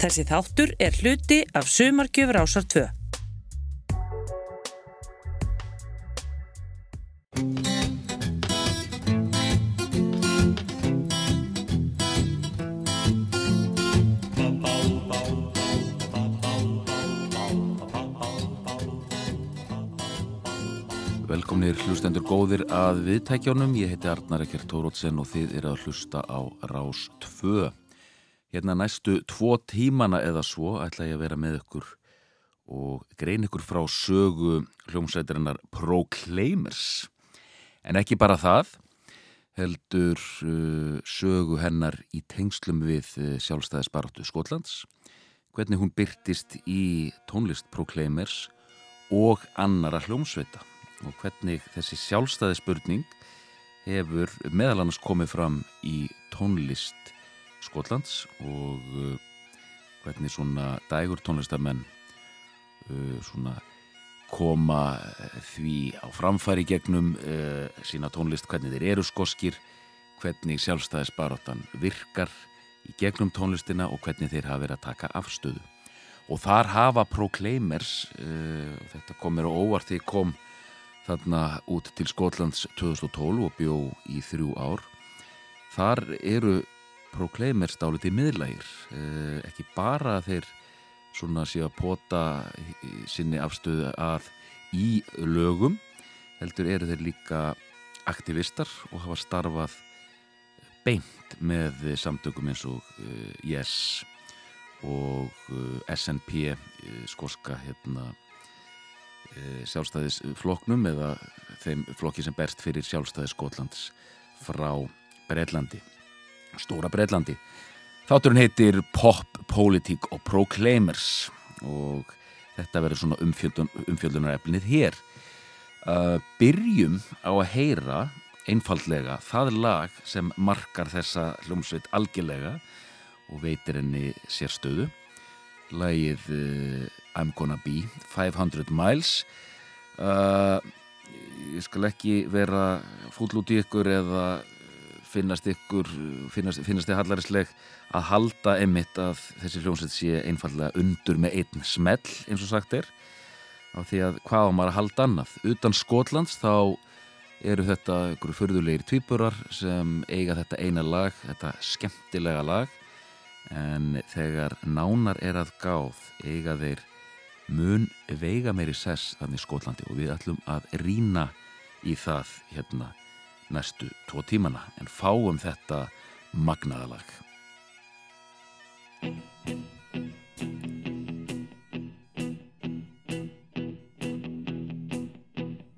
Þessi þáttur er hluti af Sumarkjöfur ásar 2. Velkomnir hlustendur góðir að viðtækjónum. Ég heiti Arnar Ekkert Tórótsen og þið er að hlusta á Rás 2. Hérna næstu tvo tímana eða svo ætla ég að vera með ykkur og grein ykkur frá sögu hljómsætirinnar Proclaimers. En ekki bara það, heldur uh, sögu hennar í tengslum við uh, sjálfstæðisbaratu Skotlands, hvernig hún byrtist í tónlist Proclaimers og annara hljómsveita og hvernig þessi sjálfstæði spurning hefur meðal annars komið fram í tónlist Skotlands og uh, hvernig svona dægur tónlistamenn uh, svona koma uh, því á framfæri gegnum sína tónlist, hvernig þeir eru skoskir, hvernig sjálfstæðisbaróttan virkar í gegnum tónlistina og hvernig þeir hafa verið að taka afstöðu. Og þar hafa Proclaimers, þetta kom mér á óvart því kom þarna út til Skotlands 2012 og bjó í þrjú ár. Þar eru Proclaimers dáliti miðlægir, eh, ekki bara þeir svona sé að pota sinni afstöðu að í lögum, heldur eru þeir líka aktivistar og hafa starfað beint með samtökum eins og uh, Yes og uh, SNP, uh, skoska hérna sjálfstæðisfloknum eða þeim flokki sem berst fyrir sjálfstæðis Skotlands frá Breitlandi, stóra Breitlandi. Þátturinn heitir Pop, Politík og Proclaimers og þetta verður svona umfjöldun, umfjöldunarefnið hér. Uh, byrjum á að heyra einfallega það lag sem markar þessa hljómsveit algjörlega og veitir henni sérstöðu. Lagið uh, I'm Gonna Be 500 Miles uh, ég skal ekki vera fúll út í ykkur eða finnast ykkur finnast, finnast þið hallarisleg að halda emitt að þessi hljómsveit sé einfallega undur með einn smell eins og sagt er? Á því að hvað á maður að halda annað? Utan Skotlands þá eru þetta ykkur förðulegir tvíburar sem eiga þetta eina lag þetta skemmtilega lag. En þegar nánar er að gáð eiga þeir mun veiga meiri sess þannig Skólandi og við ætlum að rína í það hérna næstu tvo tímana en fáum þetta magnaðalag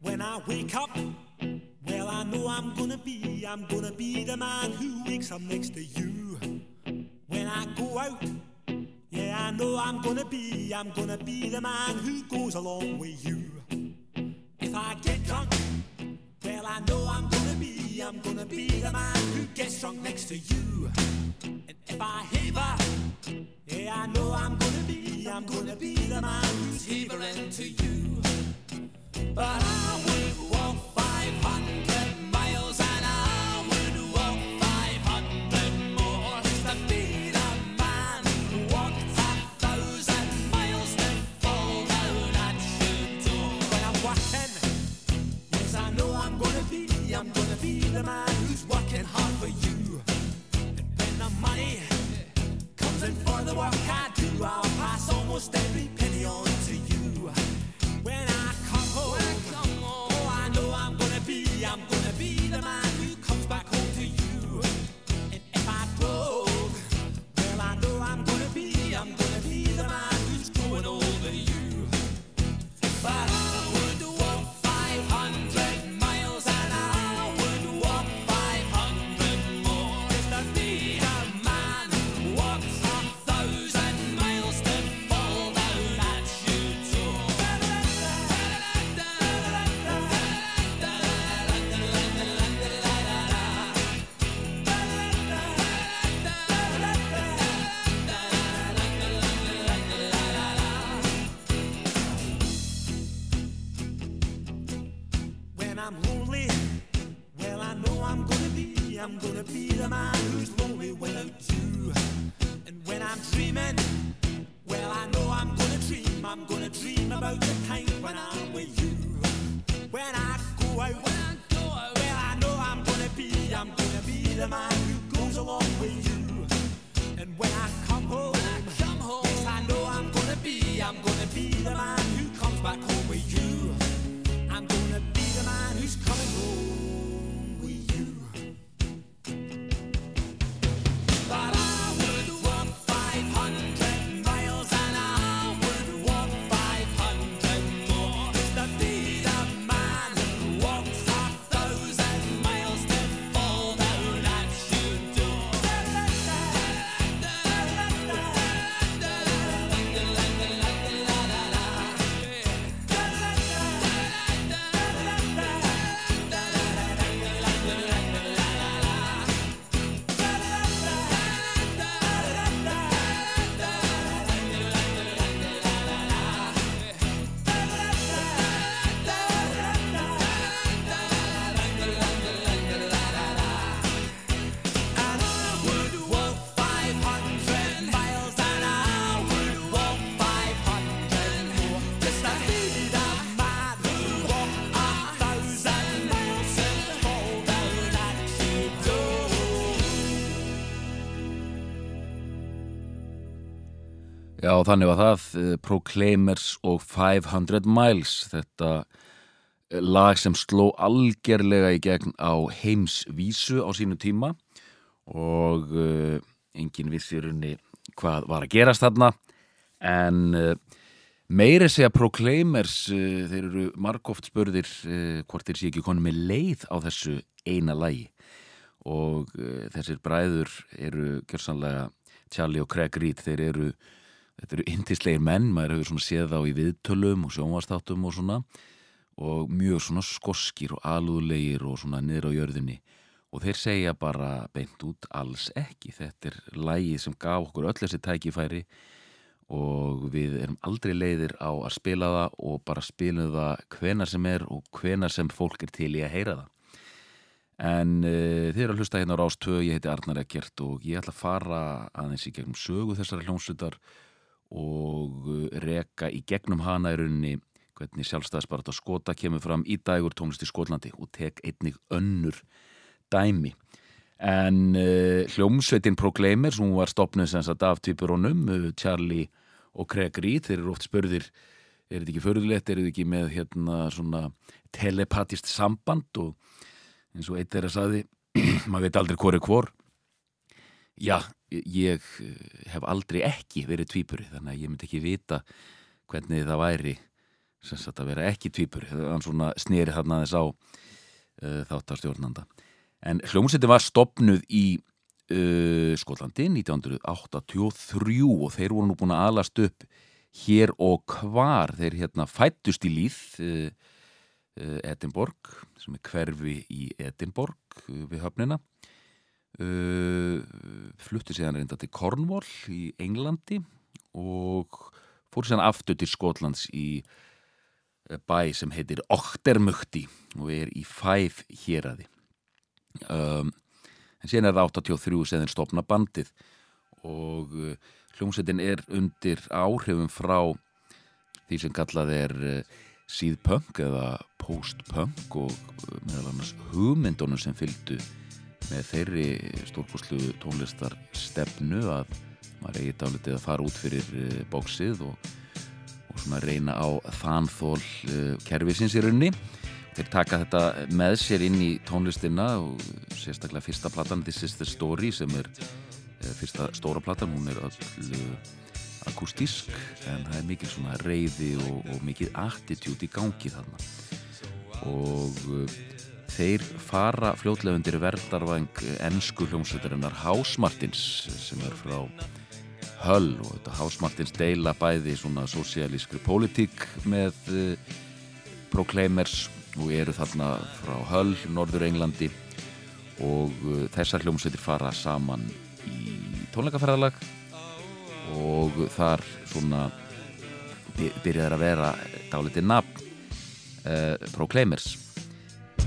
When I wake up, well I know I'm gonna be, I'm gonna be the man who wakes up next to you. When I go out, yeah I know I'm gonna be, I'm gonna be the man who goes along with you. If I get drunk, I know I'm gonna be, I'm gonna be the man who gets drunk next to you. And if I haver, yeah I know I'm gonna be, I'm gonna be the man who's havering to you. But I would walk almost every penny on Já, þannig var það. Uh, Proclaimers og 500 Miles. Þetta uh, lag sem sló algerlega í gegn á heimsvísu á sínu tíma. Og uh, enginn vissi runni hvað var að gerast þarna. En meiri segja Proclaimers þeir eru margóft spörðir hvort þeir sé ekki konu með leið á þessu eina lagi. Og þessir bræður eru gjörsanlega Charlie og Craig Reed, þeir eru þetta eru indislegir menn, maður hefur svona séð á í viðtölum og sjónvastáttum og svona og mjög svona skoskir og alúðlegir og svona niður á jörðinni. Og þeir segja bara beint út alls ekki, þetta er lægið sem gaf okkur öll þessi tækifæri og við erum aldrei leiðir á að spila það og bara spilum það hvenar sem er og hvenar sem fólk er til í að heyra það. En uh, þið eru að hlusta hérna á Rástöð, ég heiti Arnar Ekkert og ég ætla að fara aðeins í gegnum sögu þessari hljómsveitar og uh, reka í gegnum hana í rauninni hvernig sjálfstæðisbarat á skota kemur fram í dagur tónlist í Skotlandi og tek einnig önnur dæmi. En uh, hljómsveitin Proclaimers, hún var stopnud sem sagt af tvipurónum, Charlie og Craig Reed, þeir eru oft spörðir, er þetta ekki förðulegt, er þetta ekki með hérna svona telepatist samband? Og eins og eitt er að saði maður veit aldrei hvori hvor. Já, ég eh, hef aldrei ekki verið tvýpuri þannig að ég myndi ekki vita hvernig það væri sem sagt að vera ekki tvýpuri þannig svona snýri þarna þess á uh, þáttarstjórnanda en hljómsveitin var stopnuð í uh, Skotlandi 1983 og þeir voru nú búin að alast upp hér og hvar. Þeir hérna fættust í líð uh, Eh, Edinborg sem er hverfi í Edinborg eh, við höfnina flutti síðan reynda til Cornwall í Englandi og fór síðan aftur til Skotlands í bæ sem heitir Ochtermukti og er í Fæf héræði um, en síðan er það 83 sem þeir stopna bandið og uh, hljómsveitin er undir áhrifum frá því sem kallað er uh, síðpunk eða post-punk og uh, meðal annars hugmyndunum sem fylgdu með þeirri stórkoslu tónlistar stefnu að maður eigi dálitið að fara út fyrir uh, bóksið og, og svona reyna á þanþól uh, kervisins í raunni þeir taka þetta með sér inn í tónlistina og sérstaklega fyrsta platan This is the Story sem er fyrsta stóra platan, hún er öll akústísk en það er mikil svona reyði og, og mikil attitút í gangi þarna. Og þeir fara fljótlega undir verdarvang ennsku hljómsveitarinnar Hásmartins sem er frá Höll og þetta Hásmartins deila bæði svona sosialískri pólitík með uh, Proclaimers og eru þarna frá Höll, Norður Englandi og uh, þessar hljómsveitir fara saman í tónleikaferðalag og þar svona byrjaði að vera dálitið nafn uh, Proclaimers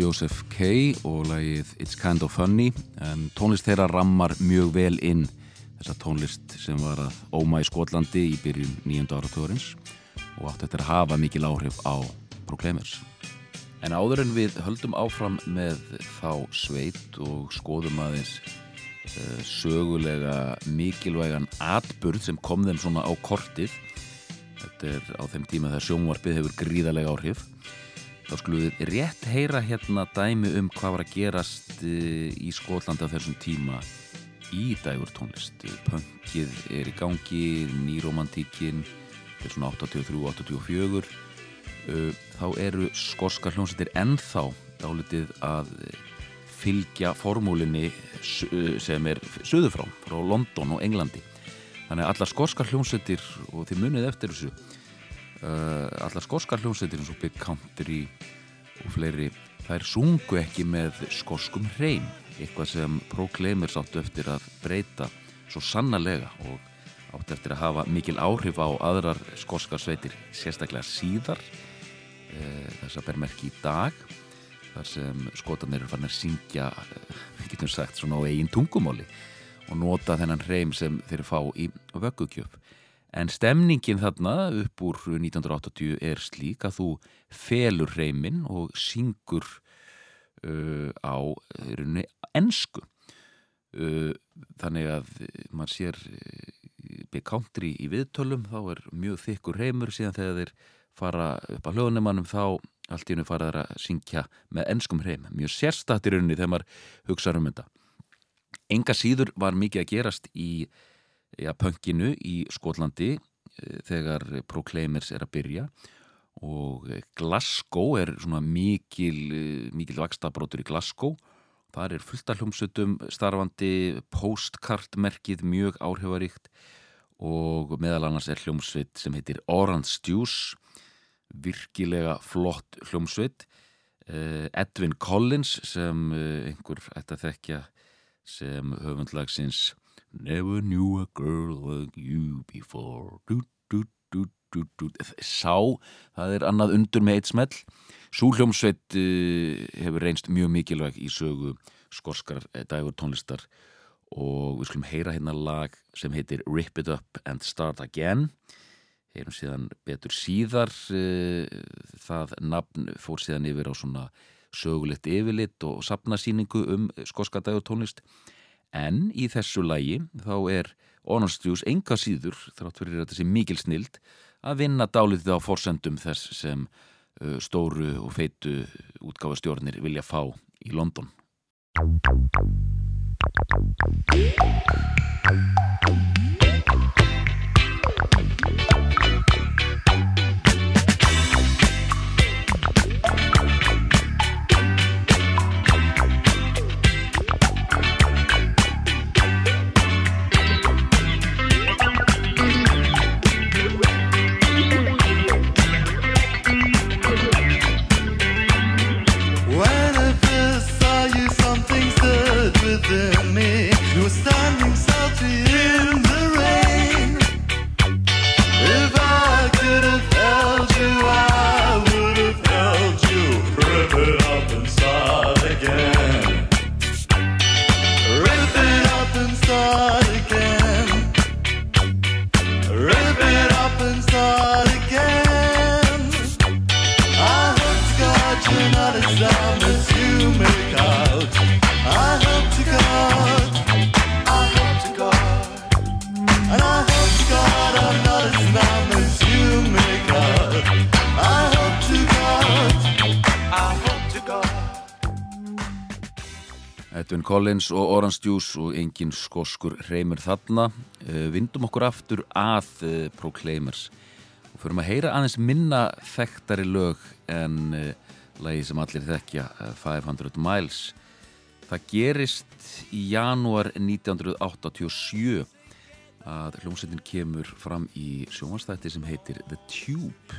Joseph K. og lagið It's Kind of Funny en tónlist þeirra rammar mjög vel inn þessa tónlist sem var að óma í Skotlandi í byrjun nýjönda áratugurins og átt þetta að hafa mikil áhrif á Proclaimers. En áður en við höldum áfram með þá sveit og skoðum aðeins uh, sögulega mikilvægan atburð sem kom þeim svona á kortið þetta er á þeim tíma þegar sjónvarpið hefur gríðalega áhrif þá skulum við rétt heyra hérna dæmi um hvað var að gerast eh, í Skólandi á þessum tíma. Í dægur tónlist punkið er í gangi nýromantíkin til svona 83-84 uh, þá eru skorskar hljómsveitir ennþá dálitið að fylgja formúlinni sem er söðufrá, frá London og Englandi. Þannig að allar skorskar hljómsveitir og þið munið eftir þessu allar skorskar hljómsveitir eins og Big Country og fleiri þær sungu ekki með skorskum hreim eitthvað sem Proclaimers áttu eftir að breyta svo sannarlega og áttu eftir að hafa mikil áhrif á aðrar skorskar sveitir sérstaklega síðar. E, þess að ber merki í dag þar sem skotanir fann að syngja við getum sagt svona á eigin tungumóli og nota þennan hreim sem þeir fá í vöggukjöf en stemningin þarna upp úr 1980 er slík að þú felur hreimin og syngur uh, á rauninni ennsku uh, þannig að maður sér uh, Big Country í viðtölum þá er mjög þykkur reymur síðan þegar þeir fara upp á hljóðnumannum þá allt í hennu fara þeir að syngja með ennskum reym mjög sérstættir rauninni þegar maður hugsaður um þetta. Enga síður var mikið að gerast í ja, pönginu í Skotlandi uh, þegar Proclaimers er að byrja. Og Glasgow er svona mikil, mikil vakstabrótur í Glasgow. Þar er fullt af hljómsutum starfandi postkartmerkið mjög áhrifaríkt og meðal annars er hljómsveit sem heitir Orange Juice virkilega flott hljómsveit. Edwin Collins sem einhver ætti að þekkja sem höfundlagsins Never knew a girl like you before. Du, du, du. Sá, það er annað undur með eitt smell. Súljómsveit uh, hefur reynst mjög mikilvæg í sögu skorskar eh, dagur tónlistar. Og við skulum heyra hérna lag sem heitir Rip It Up and Start Again. Heyrum síðan betur síðar uh, það nafn fór síðan yfir á svona sögulegt yfirlit og sapnasýningu um skorska dagur tónlist en í þessu lagi þá er Honestjús enga síður þrátt fyrir þetta sem mikil snild að vinna dálitið á forsendum þess sem uh, stóru og feitu útgáfastjórnir vilja fá í London. When Edwin Collins og Orange Juice og engin skoskur reymur þarna. Uh, vindum okkur aftur að uh, Proclaimers. Og förum að heyra aðeins minna þekktari lög en uh, lagi sem allir þekkja uh, 500 Miles. Það gerist í janúar 1987 að hljómsveitin kemur fram í sjónvastætti sem heitir The Tube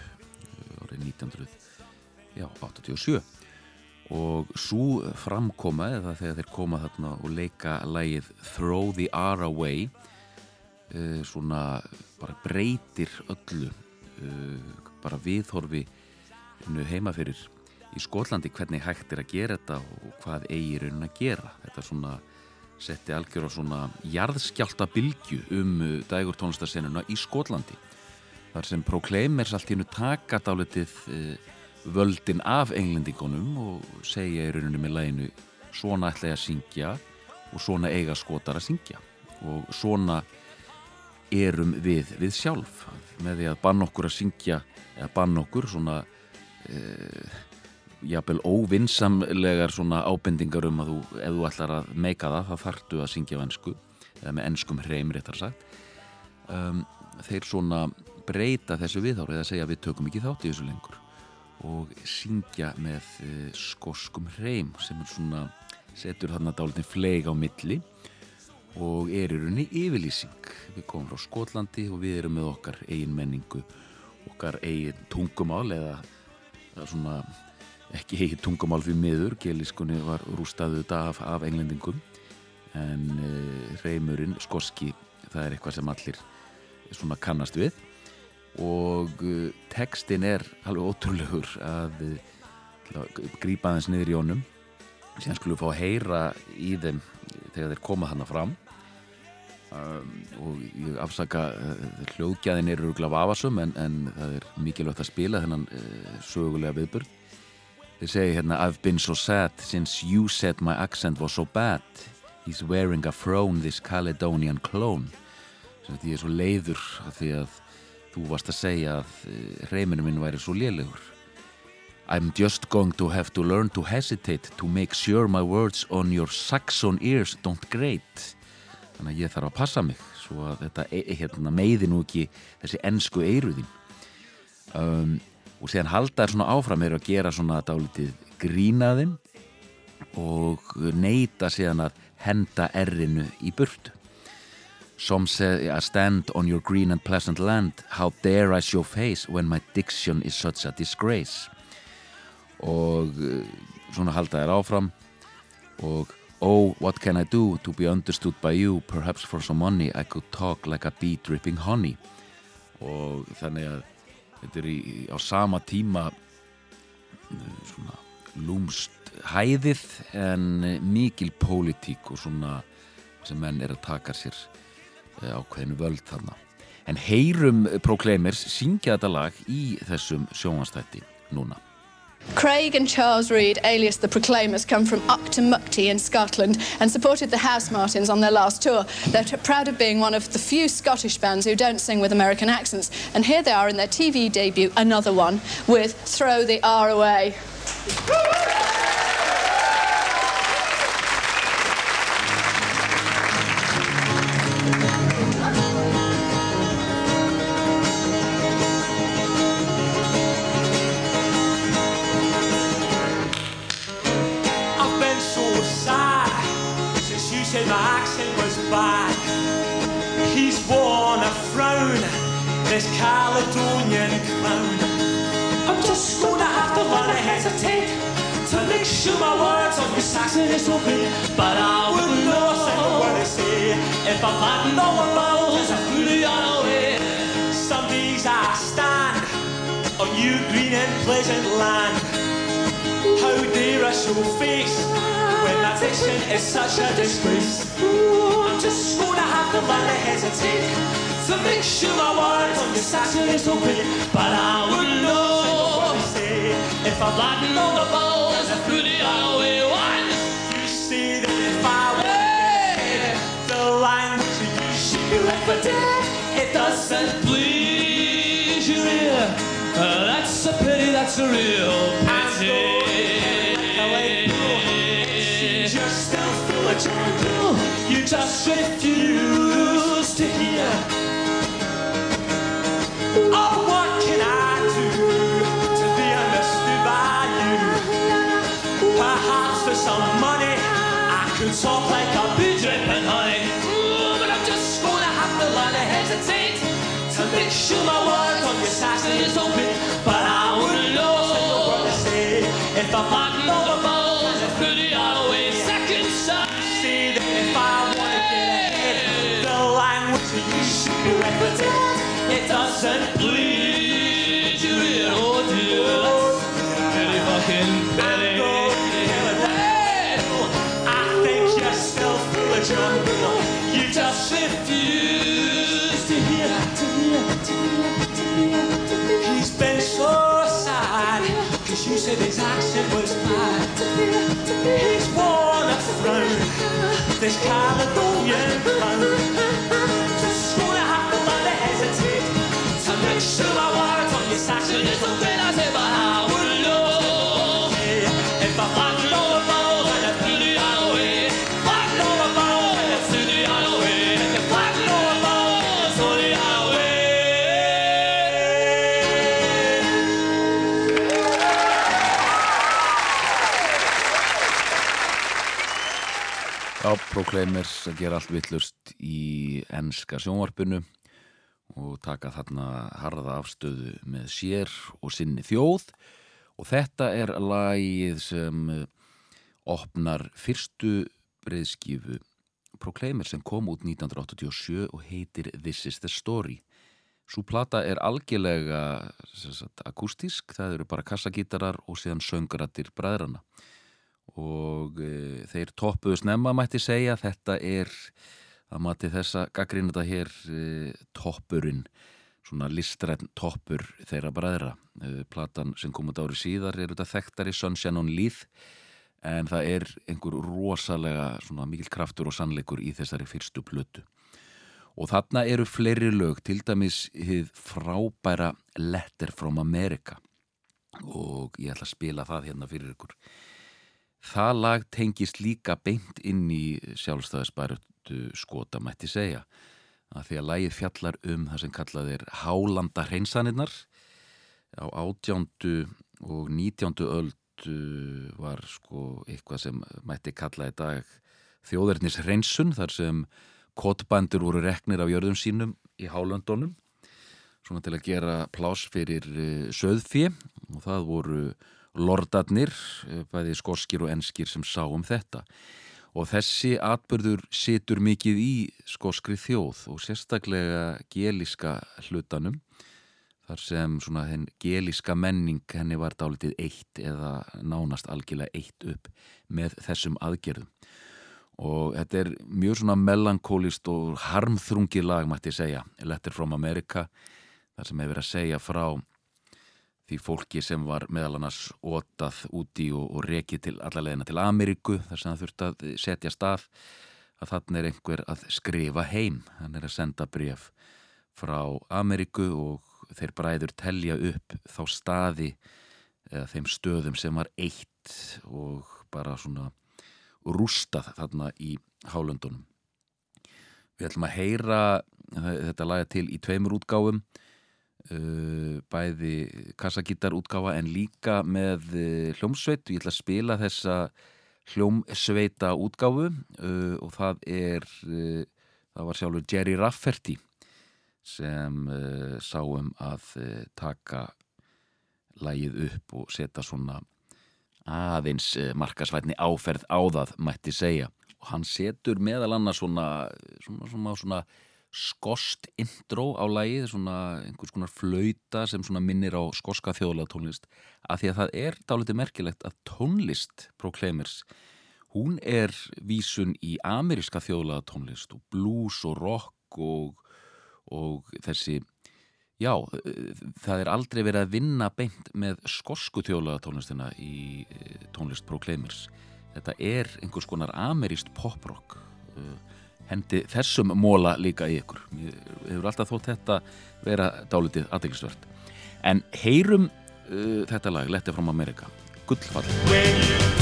árið 1987 og svo framkoma eða þegar þeir koma þarna og leika lægið Throw the R Away uh, svona bara breytir öllu uh, bara viðhorfi heima fyrir í Skotlandi hvernig hægt er að gera þetta og hvað eigi raunin að gera. Þetta svona setti algjör á svona jarðskjálta bylgju um uh, dægur tónlistarsennuna í Skotlandi þar sem Proclaimers allt í hennu taka dálitið uh, völdin af englendingunum og segja í rauninu með læginu svona ætla ég að syngja og svona eiga skotar að syngja. Og svona erum við við sjálf. Með því að banna okkur að syngja eða banna okkur svona eh, jafnvel óvinsamlegar svona ábendingar um að þú, ef þú ætlar að meika það, þá þartu að syngja á ennsku eða með ennskum hreim réttar sagt. Um, þeir svona breyta þessu viðhár eða segja við tökum ekki þátt í þessu lengur og syngja með uh, skoskum hreim sem er svona setur þarna dálitin fleig á milli og er í rauninni yfirlýsing. Við komum frá Skotlandi og við erum með okkar eigin menningu, okkar eigin tungumál eða, eða svona ekki eigin tungumál fyrir miður, geliskunni var rústaðuð þetta af, af englendingum en uh, reymurinn, skoski, það er eitthvað sem allir svona kannast við og uh, textin er alveg ótrúlegur að uh, grípa þess niður í honum. Síðan skulum fá að heyra í þeim þegar þeir koma þannig fram. Um, og ég afsaka uh, hljóðgæðin eru rúglega vafasum en, en það er mikilvægt að spila þennan uh, sögulega viðbörð þeir segi hérna I've been so sad since you said my accent was so bad. He's wearing a frown this Caledonian clone. Sem því ég er svo leiður af því að þú varst að segja að uh, reyminu minn væri svo lélegur I'm just going to have to learn to hesitate to make sure my words on your Saxon ears don't grate. Þannig að ég þarf að passa mig svo að þetta e hérna, meiði nú ekki þessi ennsku eiruðin. Um, og síðan halda er svona áfram er að gera svona dálítið grínaðin og neyta síðan að henda errinu í burtu. Some say I stand on your green and pleasant land. How dare I show face when my diction is such a disgrace? Og uh, svona halda þér áfram. Og Oh, what can I do to be understood by you? Perhaps for some money I could talk like a bee dripping honey. Og þannig að þetta er í, á sama tíma uh, svona lúmst hæðið en mikil pólitík og svona sem menn er að taka sér ákveðinu völd þarna en heyrum Proclaimers syngja þetta lag í þessum sjónvastætti núna Craig and Charles Reed, alias the Proclaimers, come from Uktamukti in Scotland and supported the House Martins on their last tour. They're t- proud of being one of the few Scottish bands who don't sing with American accents. And here they are in their TV debut, another one, with Throw the R Away. Said my accent was bad. He's worn a frown, this Caledonian clown. I'm just gonna have to learn to hesitate to make sure my words on your Saxon is okay. But I wouldn't know a single word to say if I'm landing on my balls and fully unaware. Some days I stand on you green and pleasant land. How dare I show face that diction is such a disgrace? I'm just gonna have to learn to hesitate to make sure my words on your Saxon is okay. But I wouldn't know what to say if I'm landing on the balls and fully away. One, you say that if I were the language you use should be left for dead, it doesn't please your ear. Uh, that's a pity, that's a real pity. Jungle. You just refuse to hear. Oh, what can I do to be understood by you? Perhaps for some money, I could talk like a bee dripping honey. But I'm just gonna have to learn to hesitate to make sure my words on your Saxon is open. But I wouldn't know word to say if I'm He's worn a frown, this Caledonian clown. Just gonna have to hesitate to make sure my words on your Saxon is open. I Proclaimers að gera allt vittlust í enska sjónvarpinu og taka þarna harða afstöðu með sér og sinni þjóð og þetta er lagið sem eh, opnar fyrstu breyðskifu Proclaimers sem kom út 1987 og heitir This is the Story. Svo plata er algjörlega sagt, akústísk, það eru bara kassagítarar og síðan söngarattir bræðrana og e, þeir toppuðu snemma mætti segja. Þetta er að mati þessa gaggrinata hér e, toppurinn svona listræn toppur þeirra bræðra. E, platan sem kom út ári síðar er þetta þekktari Sunshine on Leith en það er einhver rosalega svona mikil kraftur og sannleikur í þessari fyrstu plötu. Og þarna eru fleiri lög til dæmis hið frábæra Letter from America. Og ég ætla að spila það hérna fyrir ykkur Það lag tengist líka beint inn í sjálfstæðisbæratu skota mætti segja. Að því að lagið fjallar um það sem kallað er hálanda hreinsaninnar á átjándu og nítjándu öldu var sko eitthvað sem mætti kalla í dag þjóðverðnis hreinsun þar sem kotbændur voru reknir af jörðum sínum í hálöndunum svona til að gera plás fyrir eh, söðfí og það voru lordarnir, eh, bæði skorskir og enskir sem sá um þetta. Og þessi atbyrður situr mikið í skorskri þjóð og sérstaklega gelíska hlutanum þar sem svona henn gelíska menning henni var dálitið eitt eða nánast algjörlega eitt upp með þessum aðgerðum. Og þetta er mjög svona melankólist og harmþrungi lag mætti segja, Letter from America þar sem hefur að segja frá því fólki sem var meðal annars ótað úti og, og rekið til allarleðina til Ameríku þar sem það þurfti að setja stað að þannig er einhver að skrifa heim. Hann er að senda bref frá Ameríku og þeir bræður telja upp þá staði eða þeim stöðum sem var eitt og bara svona rústað þarna í hálöndunum. Við ætlum að heyra þetta laga til í tveimur útgáfum bæði kassagítar útgáfa en líka með uh, hljómsveit. Og ég ætla að spila þessa hljómsveita útgáfu uh, og það er það var sjálfur Jerry Rafferty sem sáum að taka lægið upp og setja svona aðeins markasvætni áferð á það mætti segja. Og hann setur meðal annars svona svona, svona, svona skost intro á lagið, svona einhvers konar flauta sem minnir á skoska þjóðlega tónlist. Að því að það er dálítið merkilegt að tónlist Proclaimers, hún er vísun í ameríska þjóðlega tónlist og blues og rock og, og þessi já, það er aldrei verið að vinna beint með skosku þjóðlega tónlistina í eh, tónlist Proclaimers. Þetta er einhvers konar ameríst poprock og uh, hendi þessum móla líka í ykkur. Ég hefur alltaf þótt þetta vera dálitið aðeinsvört. En heyrum uh, þetta lag, Letti frá Amerika, Gullfall.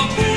I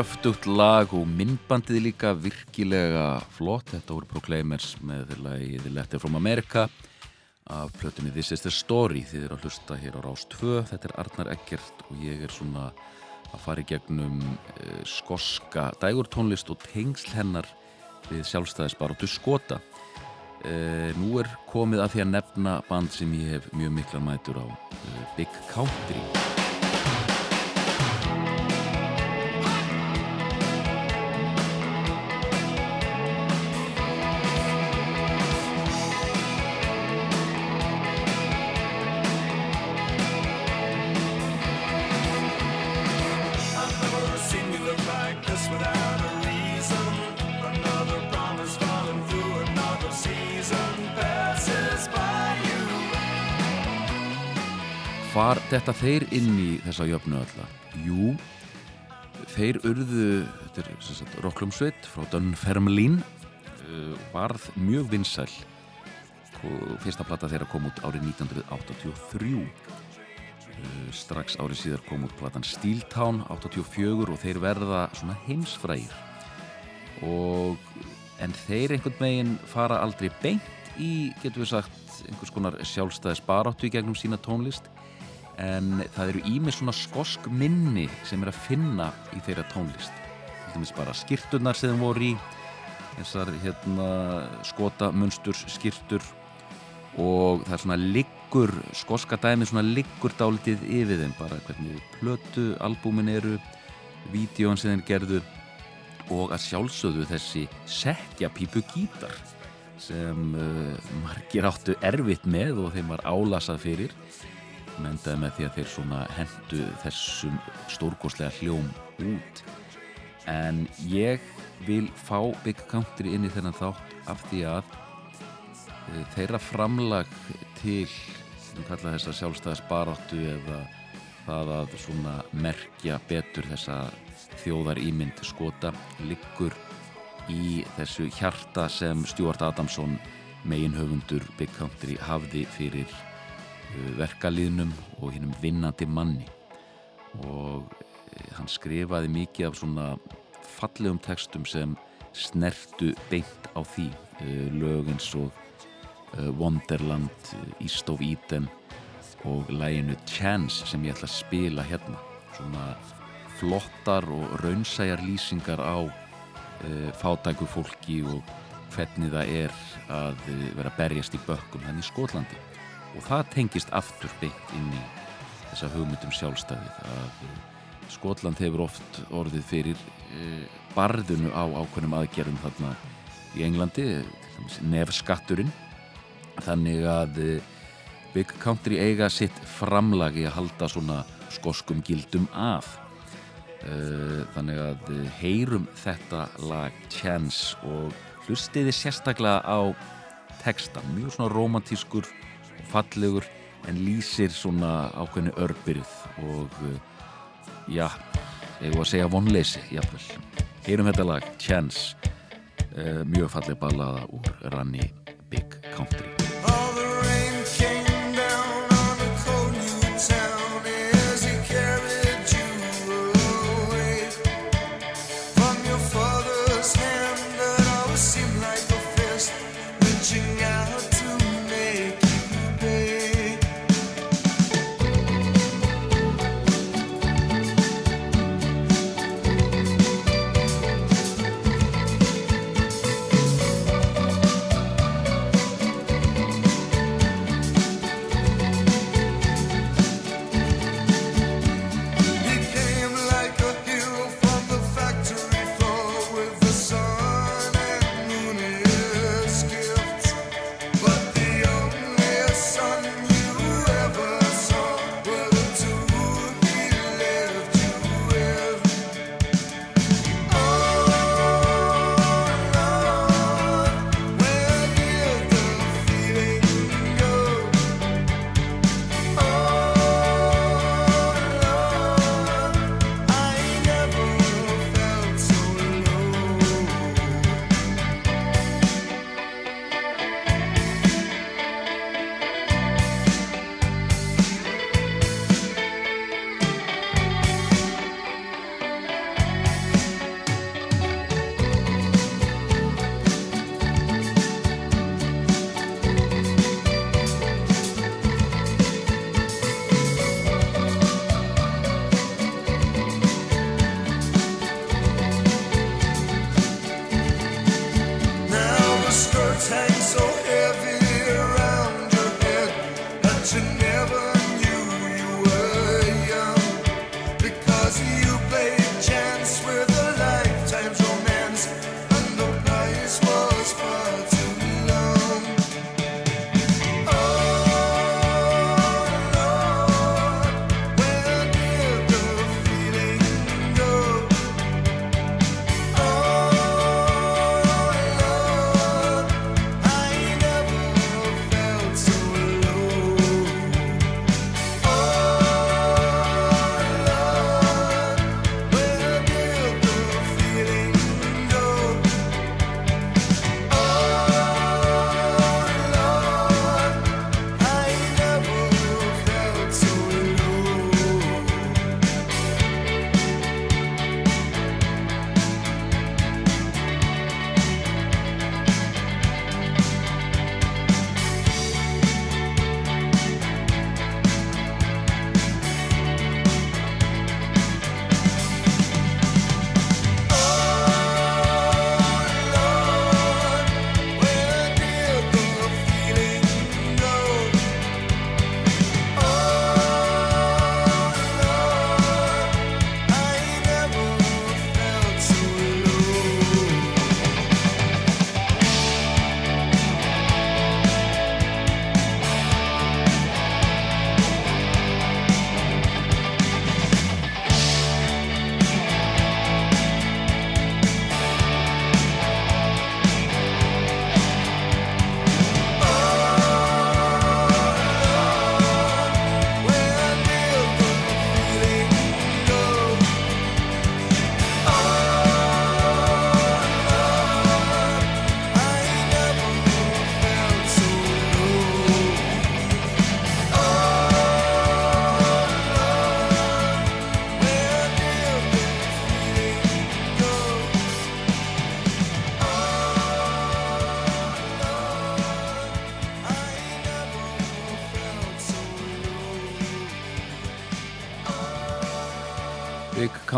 kröftugt lag og myndbandið líka virkilega flott. Þetta voru Proclaimers með lagið Letter from America af plötunni This is the Story. Þið eru að hlusta hér á Rás 2. Þetta er Arnar Eggert og ég er svona að fara í gegnum uh, skoska dægurtónlist og tengsl hennar við sjálfstæðisbaróttu skota. Uh, nú er komið að því að nefna band sem ég hef mjög miklar mætur á, uh, Big Country. Hvar þetta þeir inn í þessa jöfnu alla? Jú, þeir urðu, þetta er sagt Rocklumsveit frá Dunfermlin, uh, varð mjög vinsæl. Ko- Fyrsta plata þeirra kom út árið 1983. Uh, strax árið síðar kom út platan Steel Town 84 og þeir verða svona heimsfrægir. Og, en þeir einhvern veginn fara aldrei beint í, getur við sagt, einhvers konar sjálfstæðis baráttu í gegnum sína tónlist en það eru ímið svona skosk minni sem er að finna í þeirra tónlist. Til dæmis bara skirturnar sem þeim voru í þessar hérna skota munstur skirtur og það er svona liggur skoska dæmi svona liggur dálítið yfir þeim bara hvernig plötu albúmin eru vídjóan sem þeim gerðu. Og að sjálfsögðu þessi setja pípu gítar sem uh, margir áttu erfitt með og þeim var álasað fyrir mendaði með því að þeir svona hendu þessum stórkostlega hljóm út. En ég vil fá Big Country inn í þennan þátt af því að uh, þeirra framlag til sem kalla þessa sjálfstæðisbaráttu eða það að svona merkja betur þessa þjóðar ímynd skota liggur í þessu hjarta sem Stuart Adamson megin höfundur Big Country hafði fyrir verkalýðnum og hinnum vinnandi manni. Og uh, hann skrifaði mikið af svona fallegum textum sem snertu beint á því uh, lög eins og uh, Wonderland, East of Eden og læginu Chance sem ég ætla að spila hérna. Svona flottar og raunsæjar lýsingar á fátæku fólki og hvernig það er að vera berjast í bökkum hann í Skotlandi og það tengist aftur byggt inn í þessa hugmyndum sjálfstæðið að eh, Skotland hefur oft orðið fyrir eh, barðinu á ákveðnum aðgerðum þarna í Englandi eh, nefskatturinn. Þannig að Big Country eiga sitt framlagi að halda svona skoskum gildum að. Þannig að heyrum þetta lag Chance og hlustiði sérstaklega á texta, mjög svona romantískur fallegur en lýsir svona ákveðinu örbyrð og já, ég voru að segja vonleysi jáfnvel. Heyrum þetta lag Chance, eh, mjög falleg ballaða úr Ranni Big Country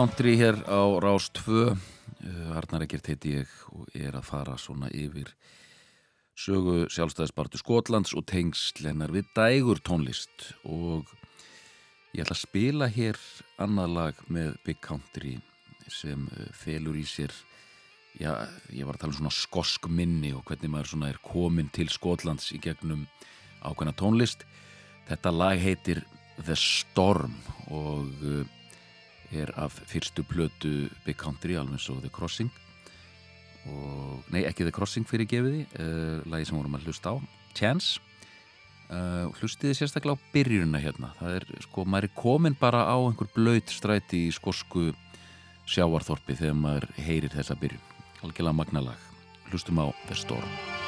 country hér á Rás 2 eh, Arnar Ekkert heiti ég og er að fara svona yfir sögu sjálfstæðispartu Skotlands og tengslennar við dægur tónlist. Og ég ætla að spila hér annað lag með Big Country sem eh, felur í sér já, ég var að tala um svona skosk minni og hvernig maður svona er komin til Skotlands í gegnum ákveðna tónlist. Þetta lag heitir The Storm og eh, er af fyrstu plötu Big Country, alveg svo The Crossing. Og, nei ekki The Crossing fyrir gefiði, uh, lagi sem vorum að hlusta á Chance. Uh, hlustiði sérstaklega á byrjunina hérna? Það er sko, maður er komin bara á einhver blöyt stræti í skosku sjávarþorpi þegar maður heyrir þessa byrjun. Algjörlega magnalag, hlustum á The Storm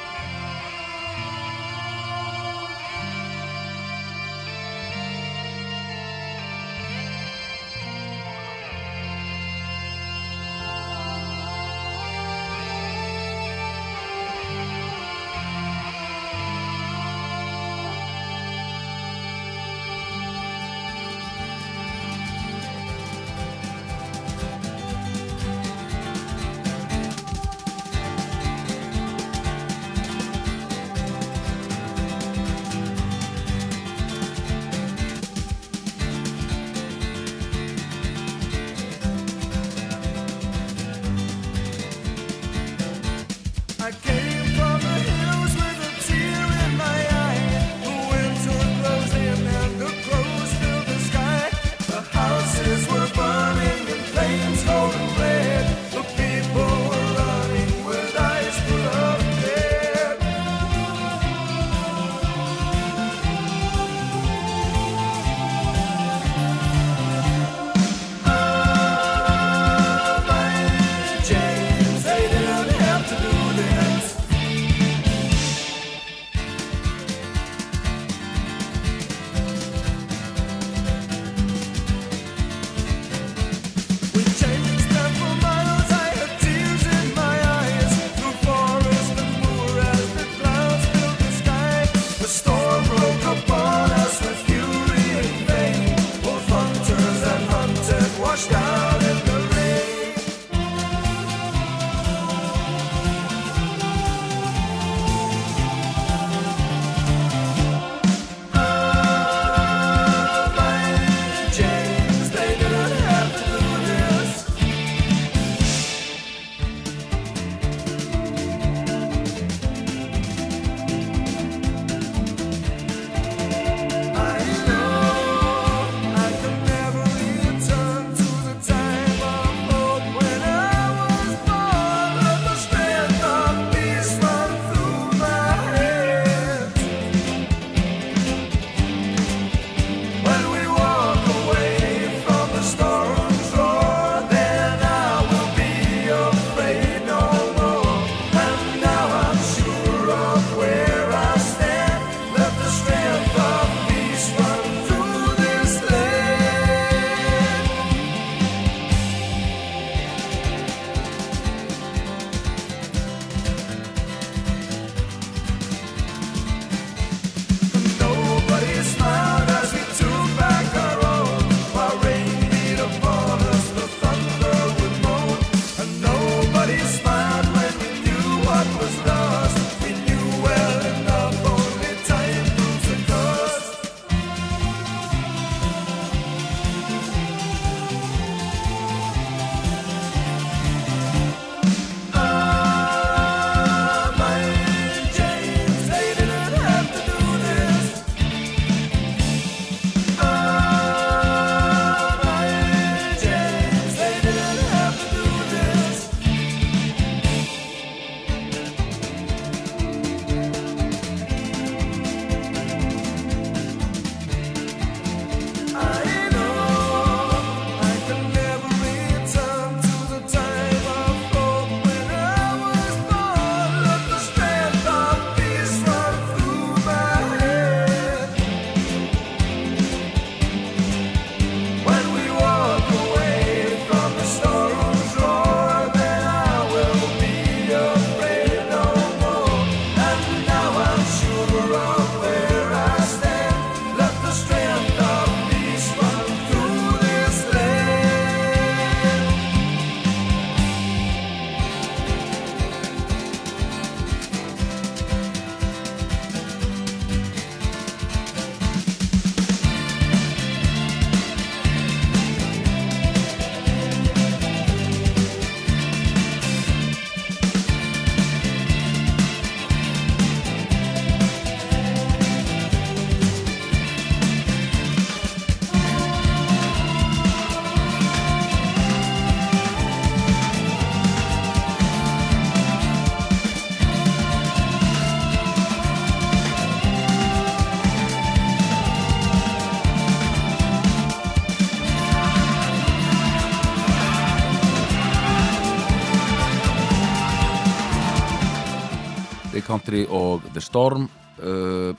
Country og The Storm uh,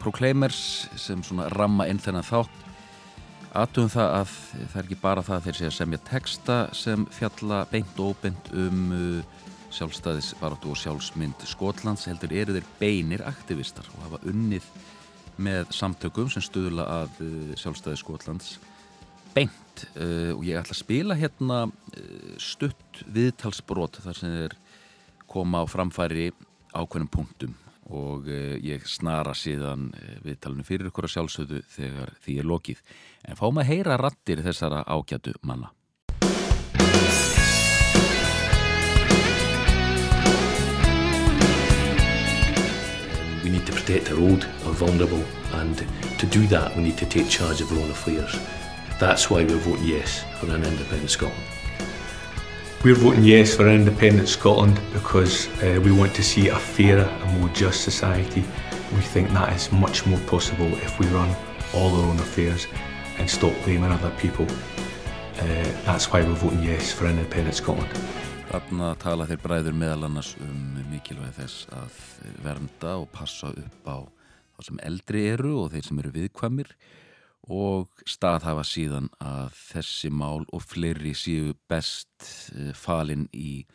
Proclaimers sem svona ramma inn þennan þátt. Aðtugum það að það er ekki bara það að þeir sé að semja texta sem fjalla beint og óbeint um uh, sjálfstæðisvaratu og sjálfsmynd Skotlands heldur eru þeir beinir aktivistar og hafa unnið með samtökum sem stuðla að uh, sjálfstæði Skotlands beint. Uh, og ég ætla að spila hérna uh, stutt viðtalsbrot þar sem þeir koma á framfæri ákveðnum punktum og uh, ég snara síðan uh, viðtalinu fyrir ykkur að sjálfsögðu þegar því er lokið en fáum að heyra rattir þessara ágætu manna We need to protect our old, our vulnerable, and to do that, we need to take charge of our own affairs. That's why we're voting yes for an independent Scotland. We're voting yes for independent Scotland because uh, we want to see a fairer and more just society. We think that is much more possible if we run all our own affairs and stop blaming other people. Uh, that's why we're voting yes for independent Scotland. Þarna tala þeir bræður meðal annars um mikilvæg þess að vernda og passa upp á þá sem eldri eru og þeir sem eru viðkvæmir og staðhafa síðan að þessi mál og fleiri séu best eh, falin í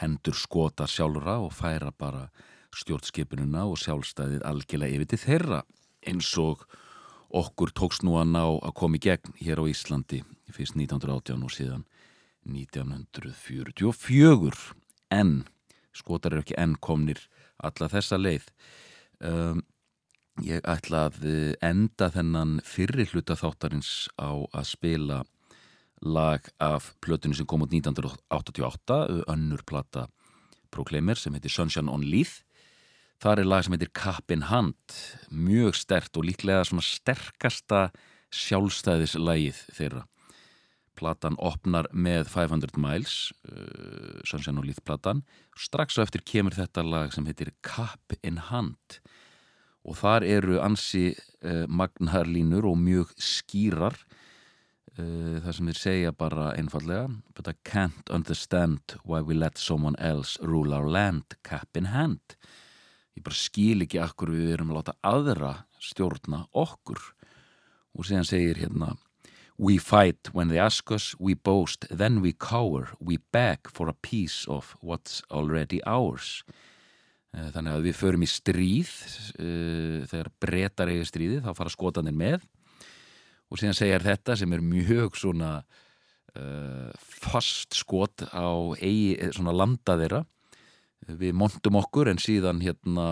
hendur skota sjálfra og færa bara stjórnskipununa og sjálfstæðið algjörlega yfir til þeirra eins og okkur tókst nú að ná að koma í gegn hér á Íslandi fyrst 1918 og síðan 1944 en skotar eru ekki enn komnir alla þessa leið. Um, ég ætla að eh, enda þennan fyrri hluta þáttarins á að spila lag af plötunni sem kom út 1988 önnur plata Proclaimer sem heitir Sunshine on Leith. Þar er lag sem heitir Cap in Hand mjög stert og líklega svona sterkasta sjálfstæðislægið þeirra. Platan opnar með 500 Miles uh, Sunshine on Leith platan. Strax á eftir kemur þetta lag sem heitir Cap in Hand og þar eru ansi uh, magnarlínur og mjög skýrar uh, það sem þeir segja bara einfallega but I can't understand why we let someone else rule our land cap in hand ég bara skil ekki akkur við erum að láta aðra stjórna okkur og síðan segir hérna We fight when they ask us, we boast, then we cower, we beg for a piece of what's already ours. Eh, Þannig að við förum í stríð, uh, þegar breytar eigi stríði, þá fara skotanir með. Og síðan segjar þetta sem er mjög svona uh, fast skot á eigi, svona landa þeirra. Við montum okkur en síðan hérna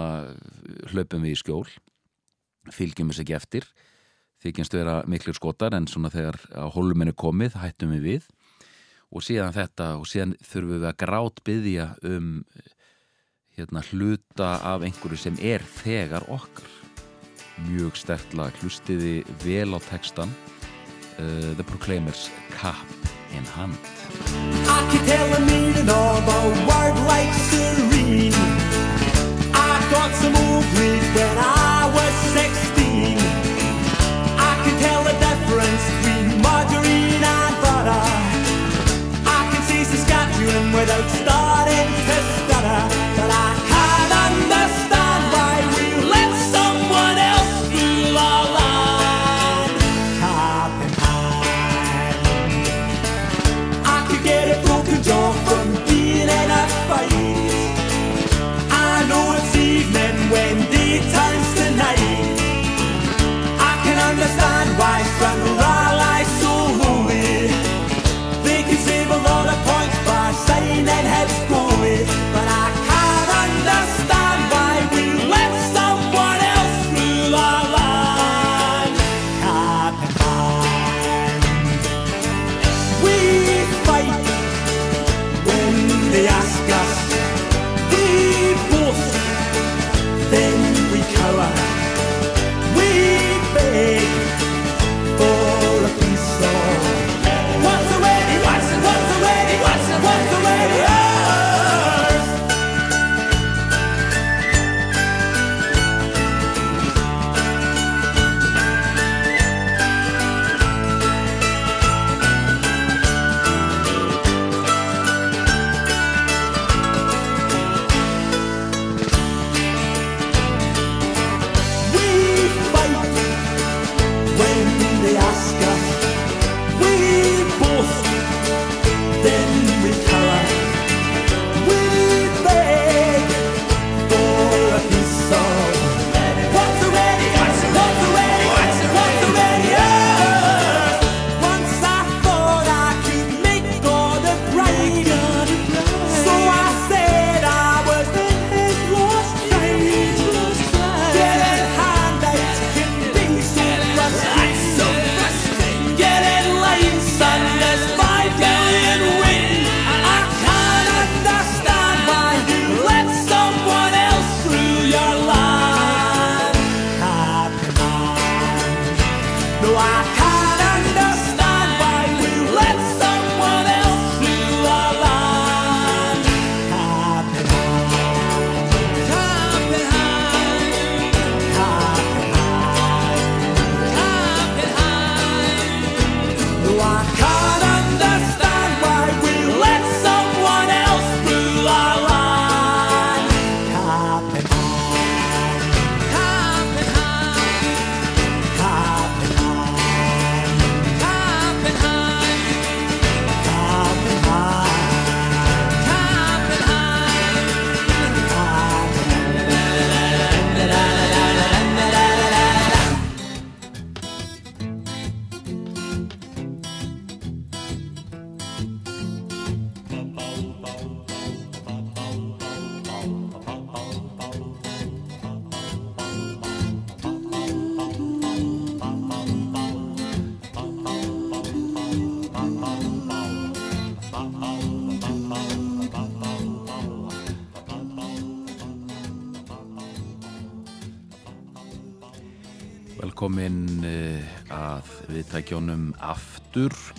hlaupum við í skjól, fylgjum þess ekki eftir. Þykjumst vera miklu skotar en svona þegar á hóluminu komið hættum við við. Og síðan þetta og síðan þurfum við að grát byggja um hérna hluta af einhverju sem er þegar okkar. Mjög stert lag. Hlustiði vel á textan uh, The Proclaimers Cap in Hand. I could tell a meaning of a word like serene. I got some old Greek when I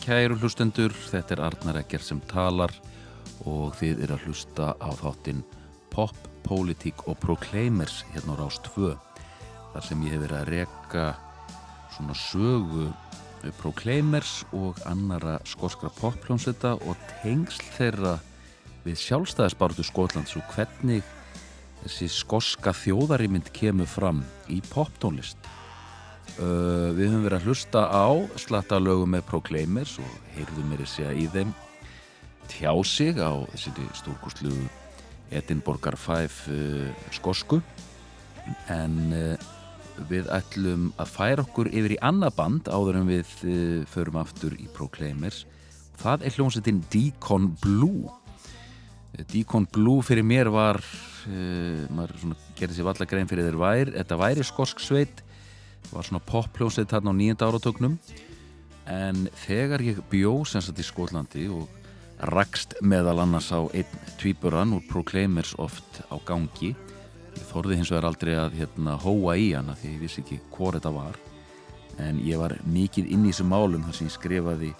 kæru hlustendur. Þetta er Arnar Egger sem talar og þið er að hlusta á þáttinn Pop, Politík og Proclaimers hérna á Rás 2. Þar sem ég hef verið að reka svona sögu Proclaimers og annara skoskra poppljónsetta og tengsl þeirra við sjálfstæðisbartu Skotlands og hvernig þessi skoska þjóðarímynd kemur fram í poptónlist. Uh, við höfum verið að hlusta á slatta lögum með Proclaimers og heyrðum mér að segja í þeim tjá sig á þessi stórkustlu Edinborgar 5 uh, skosku. En uh, við ætlum að færa okkur yfir í annað band áður en við förum aftur í Proclaimers. Það er hljómsveitin Deacon Blue. Deacon Blue fyrir mér var maður gerði sér valla grein fyrir þeir vær þetta væri skosk sveit var svona poppljónsveit þarna á nýjönda áratögnum en þegar ég bjó sem sagt í Skólandi og rakst meðal annars á einn tvíburan úr Proclaimers oft á gangi ég þorði hins vegar aldrei að hérna, hóa í hana því ég vissi ekki hvort þetta var. En ég var mikið inn í þessum málum þar sem ég skrifaði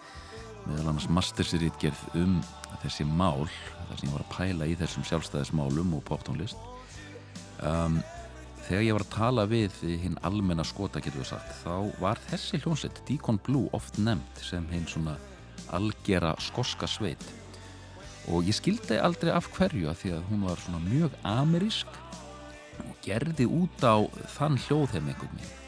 meðal annars mastersritgerð um þessi mál þar sem ég var að pæla í þessum sjálfstæðismálum og poptónlist. Um, þegar ég var að tala við hinn almenna skota getur við sagt þá var þessi hljónsett Deacon Blue oft nefnd sem hinn svona algera skoska sveit og ég skildi aldrei af hverju að því að hún var svona mjög amerísk og gerði út á þann hljóðheim einhvern veginn.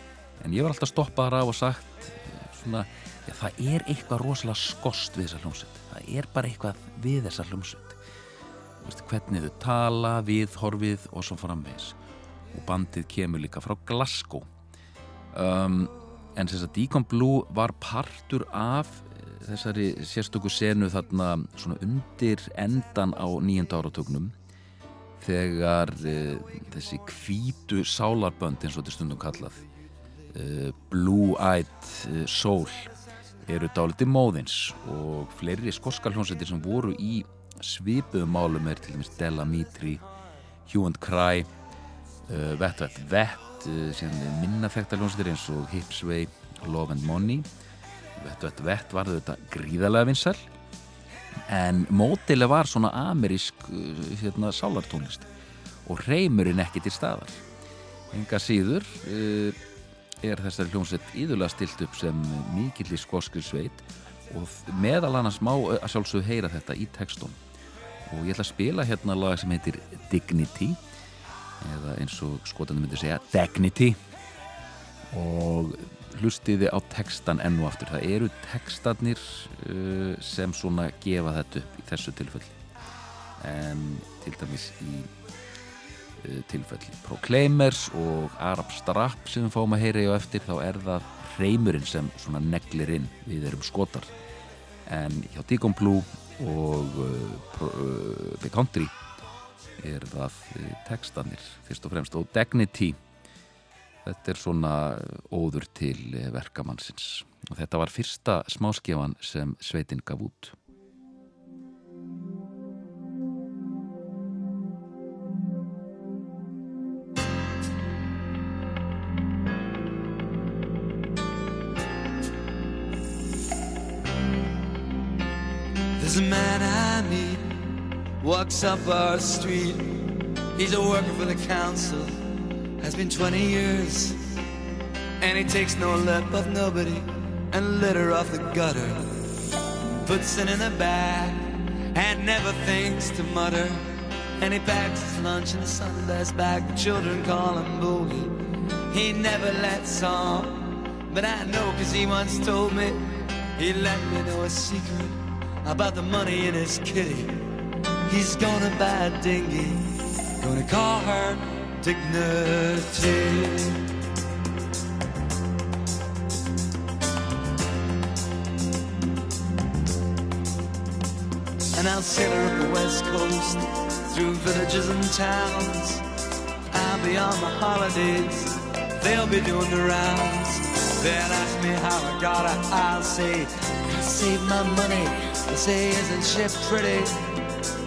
En ég var alltaf stoppaðar af og sagt eh, svona, já, það er eitthvað rosalega skost við þessa hljómsveit. Það er bara eitthvað við þessa hljómsveit. Vist, hvernig þau tala, viðhorfið og svo framvegis og bandið kemur líka frá Glasgow. Um, en þess að Deacon Blue var partur af eh, þessari sérstöku senu þarna svona undir endan á nýjönda áratögnum þegar uh, þessi hvítu sálarbönd eins og þetta stundum kallað uh, Blue Eyed uh, Soul eru dáliti móðins og fleiri skoskalhjónsettir sem voru í svipuðum málum er til dæmis Della Mitri, Hue and Cry Vett Vett Vett uh, síðan minna þekkta hljónsettir eins og Hipsway, Love and Money. Vett Vett Vett var þetta gríðarlega vinsal en mótileg var svona amerísk uh, hérna, sálartónlist. Og reymurinn ekki til staðar. Enga síður er þessari hljómsveit íðulega stilt upp sem mikill í skoskri sveit. Og meðal annars má að sjálfsögðu heyra þetta í textum og ég ætla að spila hérna lag sem heitir Dignity eða eins og skotandi myndi segja Dignity. Og hlustiði á textan enn og aftur. Það eru textarnir uh, sem svona gefa þetta upp í þessu tilfelli. En til dæmis í uh, tilfelli Proclaimers og Arab Strap sem við fáum að heyra í og eftir þá er það reymurinn sem svona neglir inn. Við erum skotar. En hjá Deacon Blue og uh, pro, uh, Country er það uh, textanir fyrst og fremst og Dignity Þetta er svona óður til eh, verkamannsins og þetta var fyrsta smáskefan sem sveitin gaf út. Walks up our street. He's a worker for the council, has been 20 years. And he takes no lip of nobody and litter off the gutter. Puts it in the bag and never thinks to mutter. And he packs his lunch in a Sunday's bag. The children call him Boogie. He never lets on, but I know cause he once told me. He let me know a secret about the money in his kitty. He's gonna buy a dinghy, gonna call her Dignity. And I'll sail her up the west coast through villages and towns. I'll be on my holidays, they'll be doing the rounds. They'll ask me how I got her, I'll say, I saved my money. They say, isn't she pretty?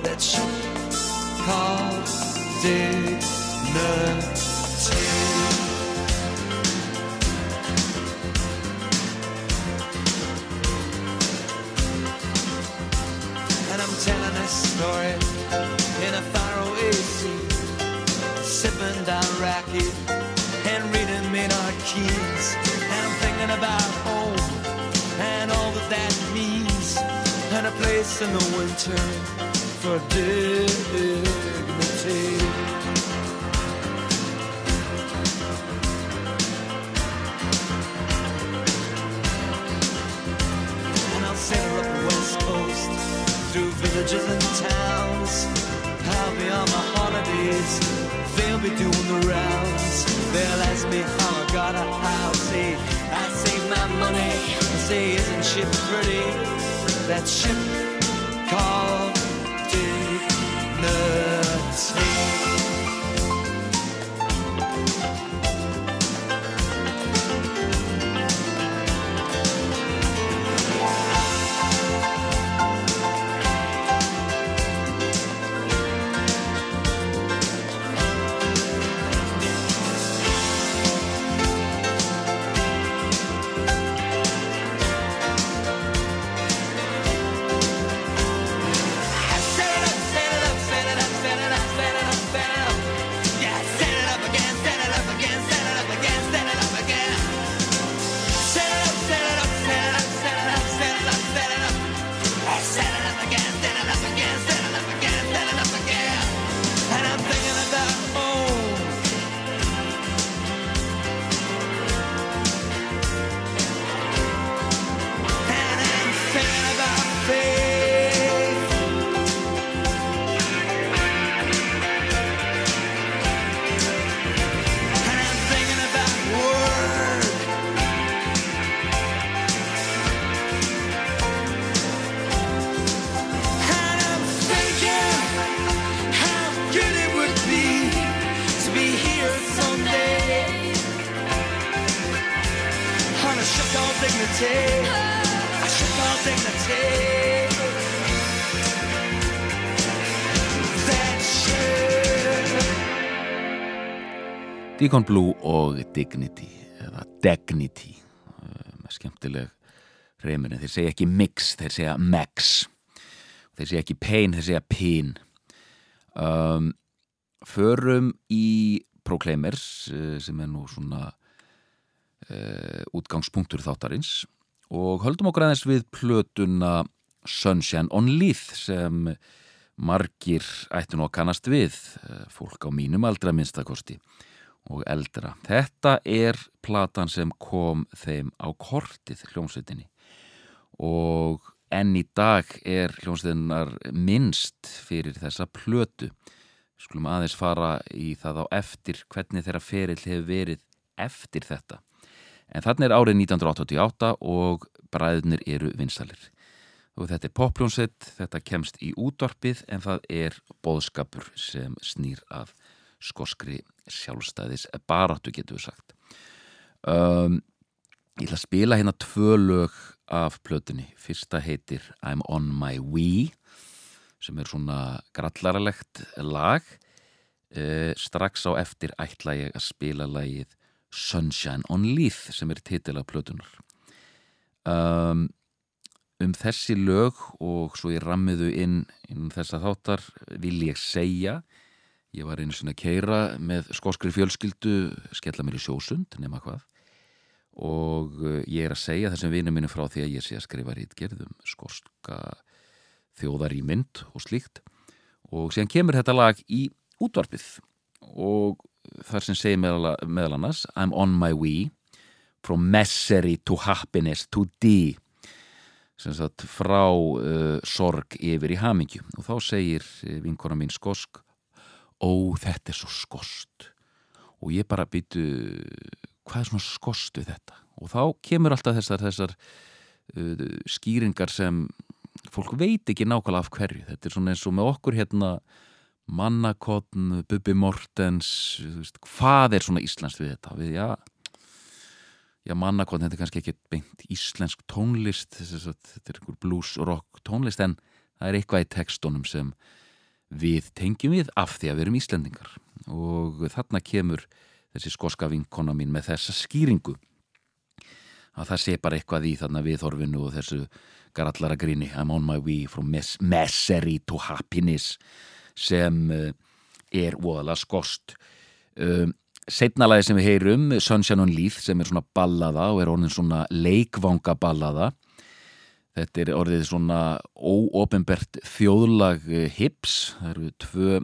that she called dignity. telling a story in a faraway sea, sipping down raki and reading Maynard keys. and I'm thinking about home and all that that means, and a place in the winter for dignity. And I'll sail up the west coast through villages and towns. I'll be on my holidays, they'll be doing the rounds. They'll ask me how I got a house. Say, I save my money. I say, isn't she pretty? That ship dignity, a ship called dignity. Deacon Blue og Dignity eða Dignity eh, með skemmtileg reyminni þeir segja ekki mix, þeir segja max. Þeir segja ekki pain, þeir segja pin. Um, förum í Proclaimers eh, sem er nú svona útgangspunktur þáttarins og höldum okkur aðeins við plötuna Sunshine on Leith sem margir ættu nú að kannast við eh, fólk á mínum aldra minnstakosti og eldra. Þetta er platan sem kom þeim á kortið hljómsveitinni og enn í dag er hljómsveitinar minnst fyrir þessa plötu. Skulum aðeins fara í það á eftir hvernig þeirra ferill hefur verið eftir þetta. En þannig er árið 1988 og bræðunir eru vinsalir. Og þetta er popljónsett, þetta kemst í útvarpið en það er boðskapur sem snýr af skoskri sjálfstæðis baráttu getur við sagt. Um, ég ætla að spila hérna tvö lög af plötunni. Fyrsta heitir I'm on my way sem er svona grallaralegt lag. Uh, strax á eftir ætla ég að spila lagið Sunshine on Leith sem er titil af plötunar. Um, um þessi lög og svo ég rammiðu inn, inn þessa þáttar vil ég segja ég var einu svona að keira með skoskri fjölskyldu skella mér í sjósund nema hvað. Og eh, ég er að segja þessum vinum minni frá því að ég sé að skrifa rítgerðum skoska þjóðar í mynd og slíkt. Og síðan kemur þetta lag í útvarpið. Og þar sem segir meðal, meðal annars I'm on my way from misery to happiness to D sagt frá uh, sorg yfir í hamingju. Og þá segir uh, vinkona mín skosk ó þetta er svo skost. Og ég bara býtu hvað er svona skost við þetta? Og þá kemur alltaf þessar, þessar uh, skýringar sem fólk veit ekki nákvæmlega af hverju. Þetta er svona eins og með okkur hérna Mannakotn, Bubi Mortens veist, hvað er svona íslenskt við þetta? Við, já, já Mannakotn þetta er kannski ekki beint íslensk tónlist þetta er einhver blues rock tónlist en það er eitthvað í tekstunum sem við tengjum við af því að við erum íslendingar. Og þarna kemur þessi skoska vinkona mín með þessa skýringu að það sé bara eitthvað í þarna viðhorfinu og þessu garallara gríni I'm on my way from misery to happiness sem eh, er óðala skost. Um, setnalæði sem við heyrum Sunshine on Leith sem er svona ballaða og er orðin svona leikvanga ballaða þetta er orðið svona óopenbert þjóðlag eh, Hips, það eru tvö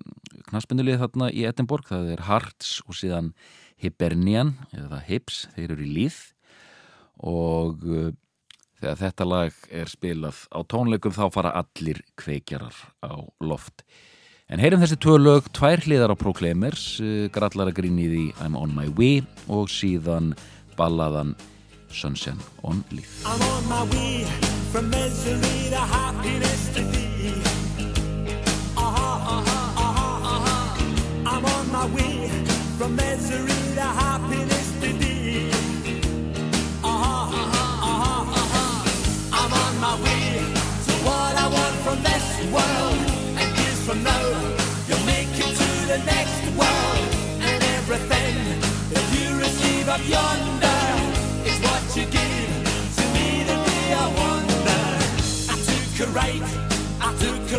knaspindulið þarna í Edinborg. Það er Hearts og síðan Hibernian eða Hips, þeir eru í Leith. Og eh, þegar þetta lag er spilað á tónleikum þá fara allir kveikjarar á loft. En heyrum þessi tvö lög, tvær hliðar á Proclaimers, eh, grallara grínið í I'm on my way og síðan balladan Sunshine on Leaf. I'm on my way from misery to happiness to thee Aha, aha, aha, aha I'm on my way from misery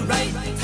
right.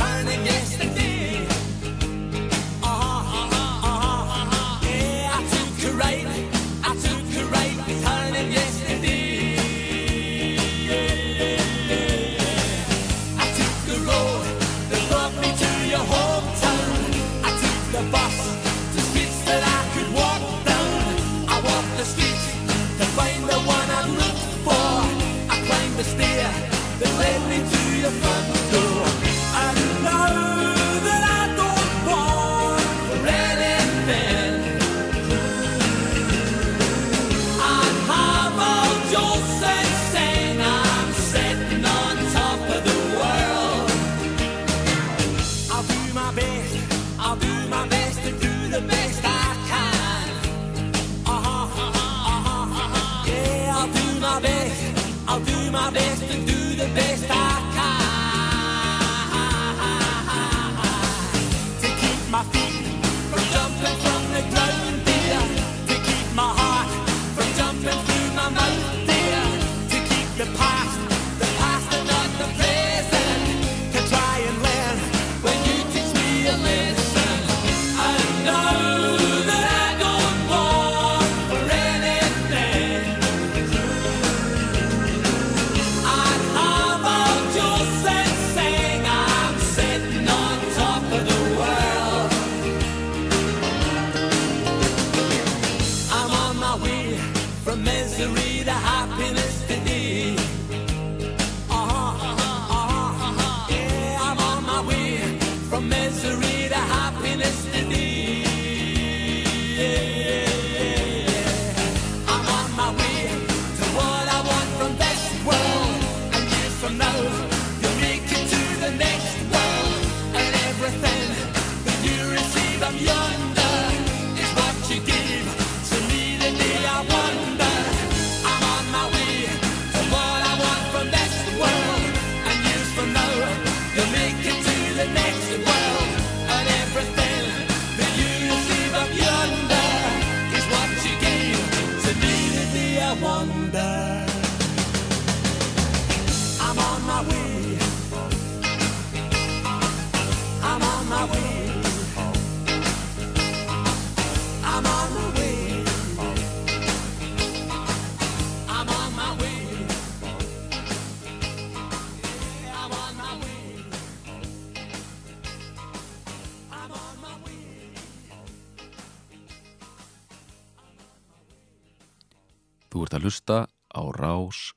hlusta á Rás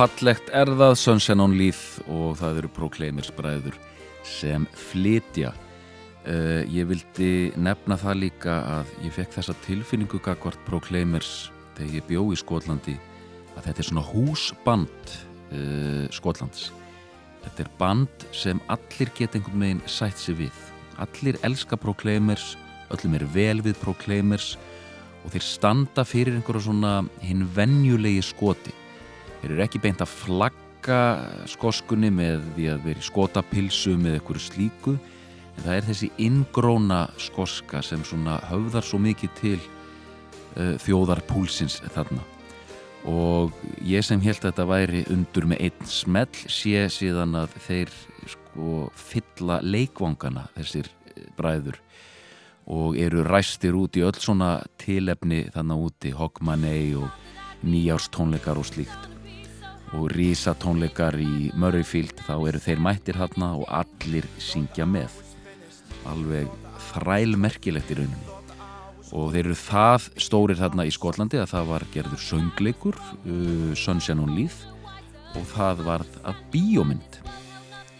fallegt er það Sunshine on Leaf og það eru Proclaimers bræður sem flytja. Uh, ég vildi nefna það líka að ég fekk þessa tilfinningu gagvart Proclaimers þegar ég bjó í Skotlandi að þetta er svona húsband uh, Skotlands. Þetta er band sem allir geta einhvern veginn sætt sér við. Allir elska Proclaimers, öllum er vel við Proclaimers og þeir standa fyrir einhverja svona hinn venjulegi skoti. Þeir eru ekki beint að flagga skoskunni með því að vera í skotapilsu með einhverju slíku en það er þessi inngróna skoska sem svona höfðar svo mikið til uh, þjóðarpúlsins þarna. Og ég sem held að þetta væri undur með einn smell sé síðan að þeir sko fylla leikvangana þessir eh, bræður. Og eru ræstir út í öll svona tilefni þannig úti Hogmanay og nýjárstónleikar og slíkt og rísa tónleikar í Murrayfield þá eru þeir mættir hérna og allir syngja með. Alveg þræl merkilegt í rauninni. Og þeir eru það stórir þarna í Skotlandi að það var gerður söngleikur uh, Sunshine on Leith og það varð að bíómynd.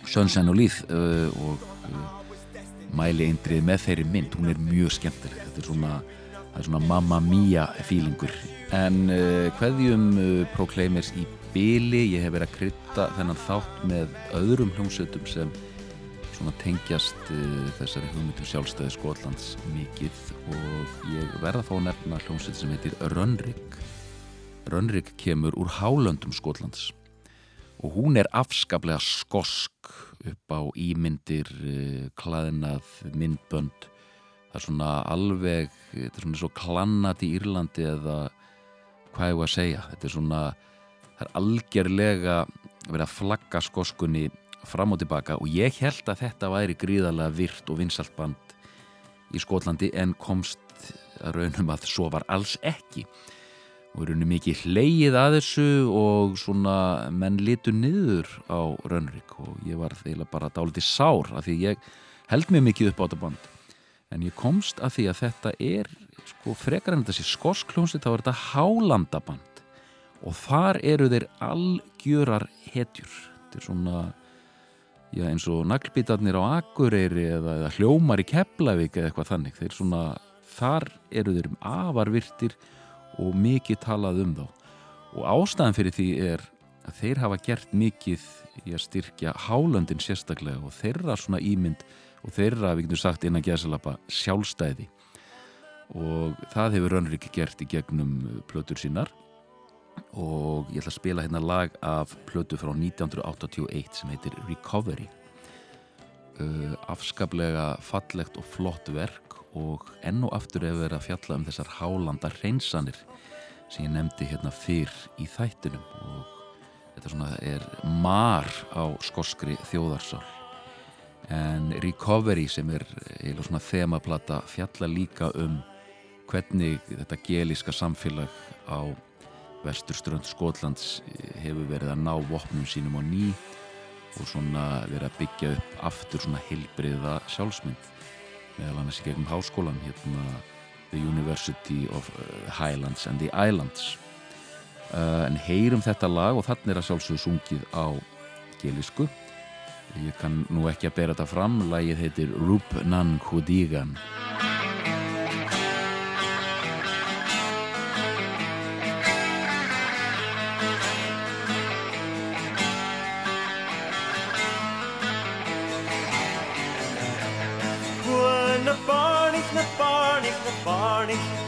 Sunshine on Leith uh, og uh, mæli eindrið með þeirri mynd. Hún er mjög skemmtileg. Þetta er svona, er svona mamma mia feelingur. En uh, hverðjum uh, Proclaimers í byli ég hef verið að krydda þennan þátt með öðrum hljómsveitum sem svona tengjast uh, þessari hugmyndum sjálfstæði Skotlands mikið og ég verða að nefna hljómsveit sem heitir Rönnrik Rönnrik kemur úr hálöndum Skotlands og hún er afskaplega skosk upp á ímyndir, uh, klæðnað, myndbönd. Það er svona alveg þetta er svona svo klannat í Írlandi eða hvað ég var að segja. Þetta er svona, það er algjörlega verið að flagga skoskunni fram og tilbaka og ég held að þetta væri gríðarlega virt og vinsalt band í Skotlandi en komst að raunum að svo var alls ekki. Og raunum mikið hleyið að þessu og svona menn litu niður á Rönnrik og ég var þeirra bara dálítið sár af því ég held mér mikið upp á þetta band. En ég komst að því að þetta er sko frekar en þessi skoskljónsi þá er þetta hálandaband og þar eru þeir algjörar hetjur. Þetta er svona já, eins og naglbítarnir á Akureyri eða, eða hljómar í Keflavík eða eitthvað þannig. Þeir svona, þar eru þeir um afarvirtir og mikið talað um þá. Og ástæðan fyrir því er að þeir hafa gert mikið í að styrkja hálöndin sérstaklega og þeirra svona ímynd og þeirra, við getum sagt innan gæsalappa, sjálfstæði. Og það hefur Rönnrik gert í gegnum plötur sínar og ég ætla að spila hérna lag af plötu frá 1981 sem heitir Recovery. Uh, afskaplega fallegt og flott verk og enn og aftur hefur verið að fjalla um þessar hálanda hreinsanir sem ég nefndi hérna fyrr í þættinum. Og þetta svona er mar á skoskri þjóðarsál. En Recovery sem er eða svona þemaplata fjalla líka um hvernig þetta gelíska samfélag á vesturströnd Skotlands hefur verið að ná vopnum sínum á ný og svona verið að byggja upp aftur svona heilbriða sjálfsmynd meðal annars í gegnum háskólan hérna The University of Highlands and the Islands. Uh, en heyrum þetta lag og þannig er að sjálfsögðu sungið á gelísku ég kann nú ekki að bera þetta fram lagið heitir Rup Nan Kudigan barneke, na barnik.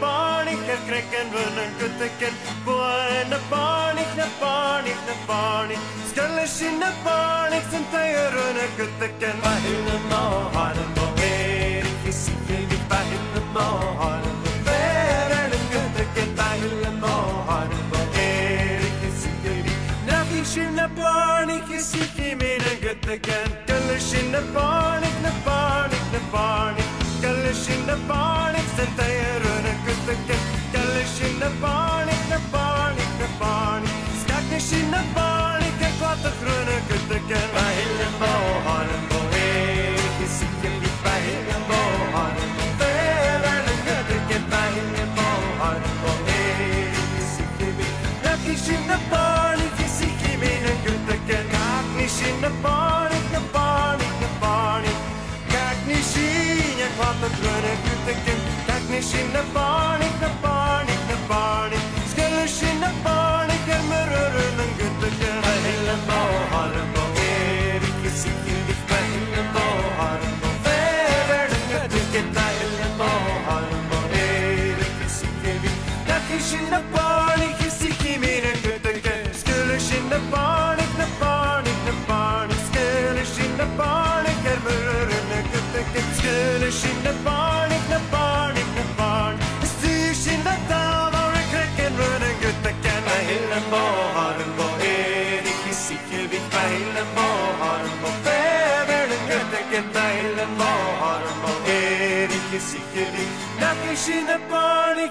barneke, krek en win en kutteken, boene barneke, barneke, barneke, skille sine barneke, sin teier en kutteken, bahine ma, hane ma, erike, sikje, bahine ma, hane ma, ver en kutteken, bahine ma, hane ma, erike, sikje, nafi sine barneke, sikje, mine kutteken, kille sine barneke, ne barneke, Gel şimdi bana sen tayarını kızdık Gel şimdi bana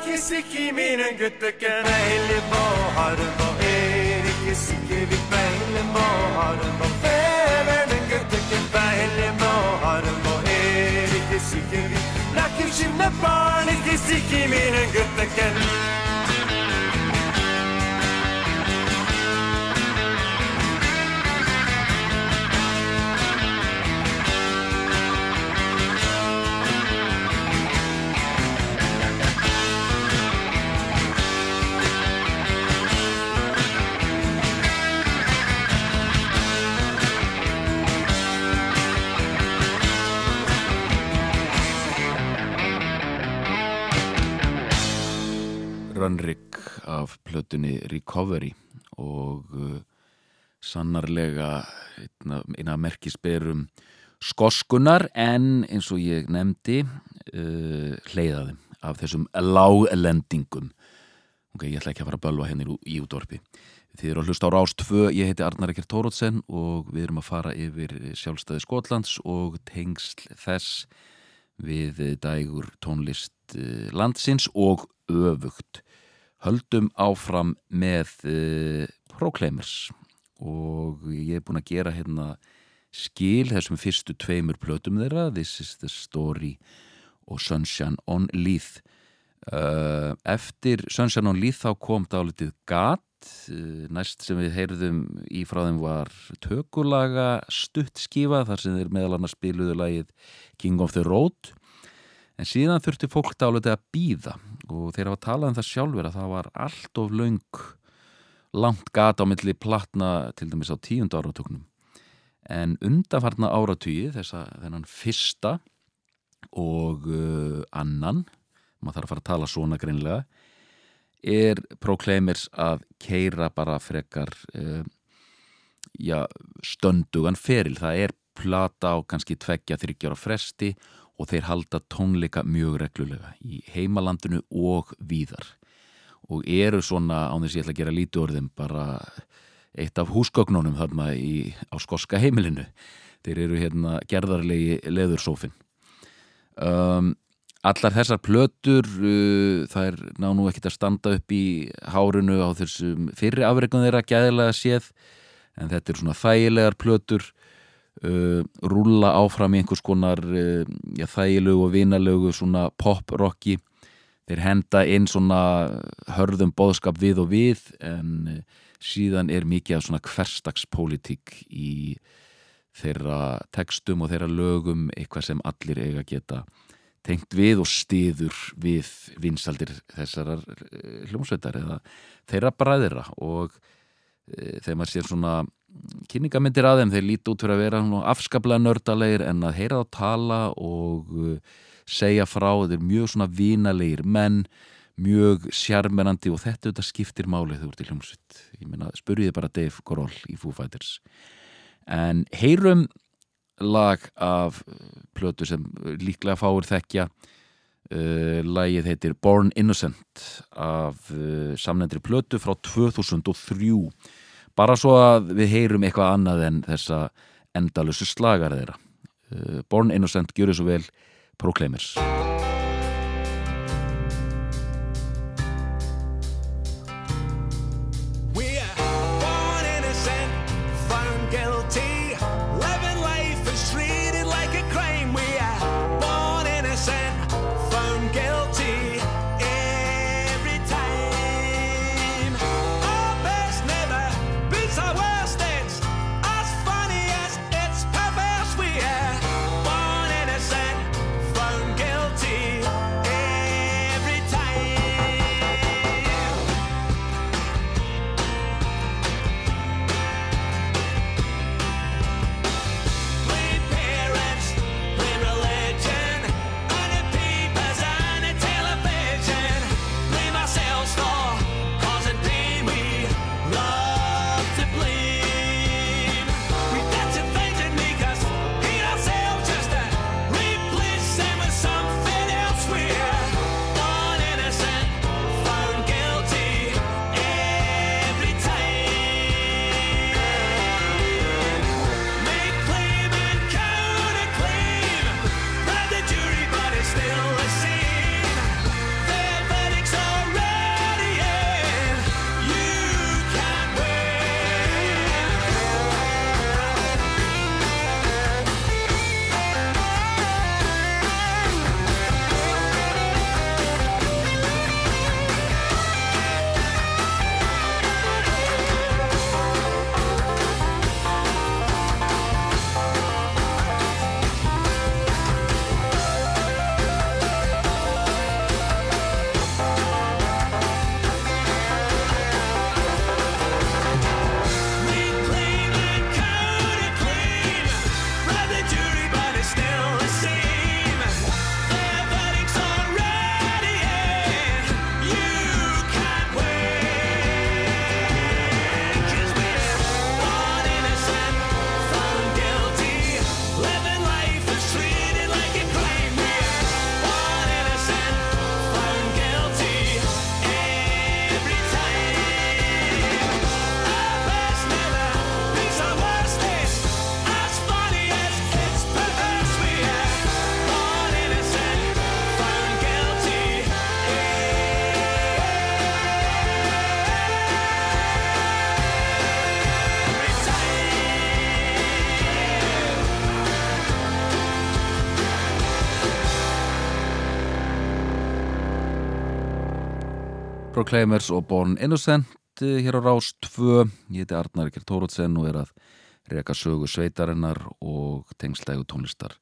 kesi kimine gütteke meyli boharın o eri kesi gibi meyli boharın o fevenin gütteke meyli boharın o eri kesi gibi. Lakin şimdi bani kesi kimine gütteke Rönnrik af plötunni Recovery og uh, sannarlega einna merkisberum skoskunar en eins og ég nefndi uh, hleyðaði af þessum láglendingum. Ok, ég ætla ekki að fara að bölva henni í, í útdorpi þið eru að hlusta á Rás 2 ég heiti Arnar Ekkert Tórótsen og við erum að fara yfir sjálfstæði Skotlands og tengsl þess við dægur tónlist eh, landsins og öfugt höldum áfram með uh, Proclaimers. Og ég er búin að gera hérna skil þessum fyrstu tveimur plötum þeirra This is the Story og Sunshine on Leith. Uh, eftir Sunshine on Leith þá kom dálitið gat. Uh, næst sem við heyrðum í frá þeim var tökulaga stutt skífa þar sem þeir meðal annars spiluðu lagið King of the Road en síðan þurfti fólk dálitið að býða og þeir hafa talað um það sjálfur að það var allt of laung langt gata á milli platna til dæmis á tíund áratöknum en undanfarna að þennan fyrsta og uh, annan maður þarf að fara að tala svona greinlega er Proclaimers að keira bara frekar uh, já, stöndugan feril, það er plata á kannski tveggja þryggjára fresti og þeir halda tónleika mjög reglulega í heimalandinu og víðar. Og eru svona, án þess að ég ætla að gera lítið orðum, bara eitt af húsgögnunum þarna í, á skoska heimilinu. Þeir eru hérna gerðarlegi leðursófin um, allar þessar plötur uh, það er ná nú ekkit að standa upp í hárunu á þessum fyrri afreikun þeirra gæðilega séð en þetta er svona þægilegar plötur uh, rúlla áfram í einhvers konar uh, já, þægilegu og vinalegu svona pop-rocki þeir henda inn svona hörðum boðskap við og við en uh, síðan er mikið af svona hverstagspolítik í þeirra textum og þeirra lögum eitthvað sem allir eiga geta tengt við og stiður við vinsaldir þessarar eh, hljómsveitar eða þeirra bræðira og e, þegar maður sér svona kynningamindir að þeim, þeir líti út fyrir að vera afskaplega nördalegir en að heyra þá tala og e, segja frá, þeir eru mjög svona vínalegir menn, mjög sjarmerandi og þetta þetta skiptir málið þú ert í hljómsveit. Ég meina, spurðið bara Dave Grohl í Foo Fighters. En heyrum lag af plötu sem líklega fáir þekkja uh, lagið heitir Born Innocent af uh, samnendri plötu frá 2003 bara svo að við heyrum eitthvað annað en þessa endalusu slagar þeirra. Uh, Born Innocent, gjur þessu vel Proclaimers Proclaimers og Born Innocent eh, hér á Rás 2 ég heiti Arnar Ekkert Tórótsen og er að reka sögu sveitarinnar og tengslægu tónlistar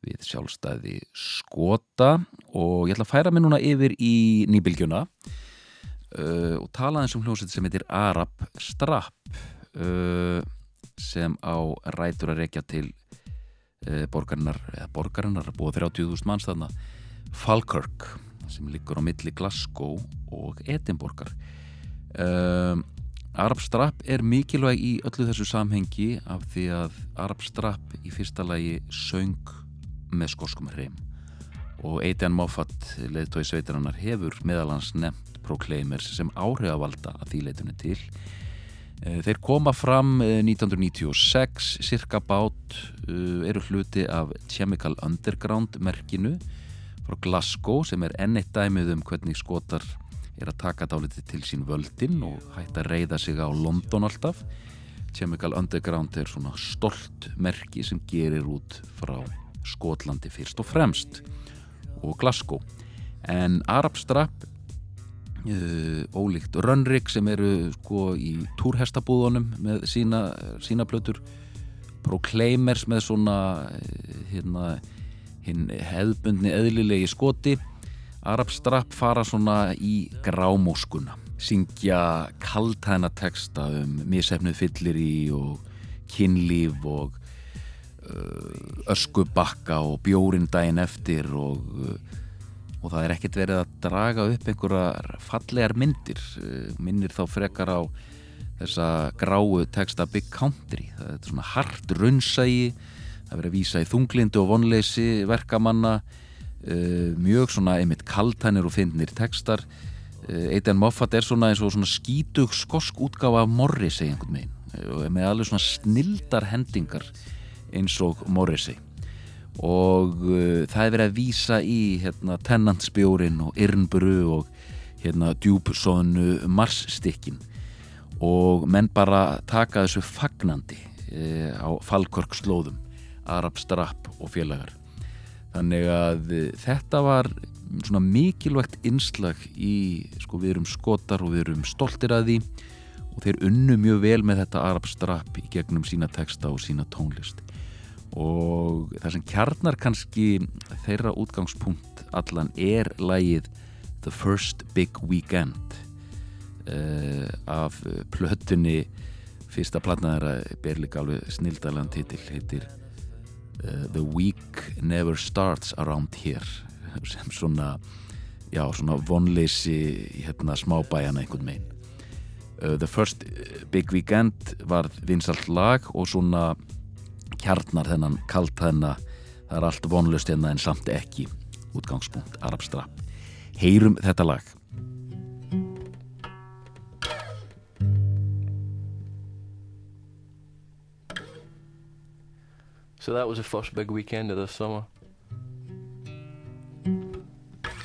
við sjálfstæði Skota. Og ég ætla að færa mig núna yfir í nýbylgjuna uh, og tala eins um hljómsveit sem heitir Arab Strap uh, sem á rætur að rekja til uh, borgarinnar, eða borgarinnar búið 30.000 manns þarna Falkirk sem liggur á milli Glasgow og Edinborgar. Um, Arab Strap er mikilvæg í öllu þessu samhengi af því að Arab Strap í fyrsta lagi söng með skoskum hreim. Og Eitan Moffat leðtói sveitarinnar hefur meðalans nefnt Proclaimers sem áhrifavalda að því leitunni til. Eh, Þeir koma fram eh, 1996, cirka bát, uh, eru hluti af Chemical Underground merkinu frá Glasgow sem er enn eitt dæmið um hvernig skotar er að taka dálítið til sín völdin og hægt að reyða sig á London alltaf. Chemical Underground er svona stolt merki sem gerir út frá Skotlandi fyrst og fremst og Glasgow. En Arab Strap uh, ólíkt Rönnrik sem eru sko í túrhestabúðunum með sína, sína plötur Proclaimers með svona eh, hérna hinn hefðbundni eðlilegi skoti. Arabstrap fara svona í grámóskuna syngja kaltæna texta um misefnuð fyllir í og kynlíf og uh, öskubakka og bjórin daginn eftir og uh, og það er ekkert verið að draga upp einhverjar fallegar myndir eh, minnir þá frekar á þessa gráu texta Big Country. Það er svona hart runnsægi það er verið að vísa í þunglindu og vonleysi verkamanna uh, mjög svona einmitt kaltænir og fyndnir textar. Eitan Moffat er svona eins og svona skítug skosk útgáfa af Morrissey einhvern veginn og með alveg svona snildar hendingar eins og Morrissey. Og það er verið að vísa í hérna, tennantsbjórin og yrnburu og hérna, djúpsónu marsstykkin og menn bara taka þessu fagnandi á Falkörk slóðum Arab Strap og félagar. Þannig að uh, þetta var svona mikilvægt innslag í, sko við erum skotar og við erum stoltir að því og þeir unnu mjög vel með þetta Arab Strap í gegnum sína texta og sína tónlist. Og það sem kjarnar kannski þeirra útgangspunkt allan er lægið The First Big Weekend uh, af plötunni fyrsta platnaðara ber líka alveg snildalan titil heitir The Week Never Starts Around Here. Sem svona já, svona vonleysi hérna smábæjana einhvern megin. Uh, The First Big Weekend var vinsalt lag og svona kjarnar þennan kalt þennan það er allt vonlust hérna en samt ekki útgangspunkt Arabstrap heyrum þetta lag So that was the first big weekend of the summer.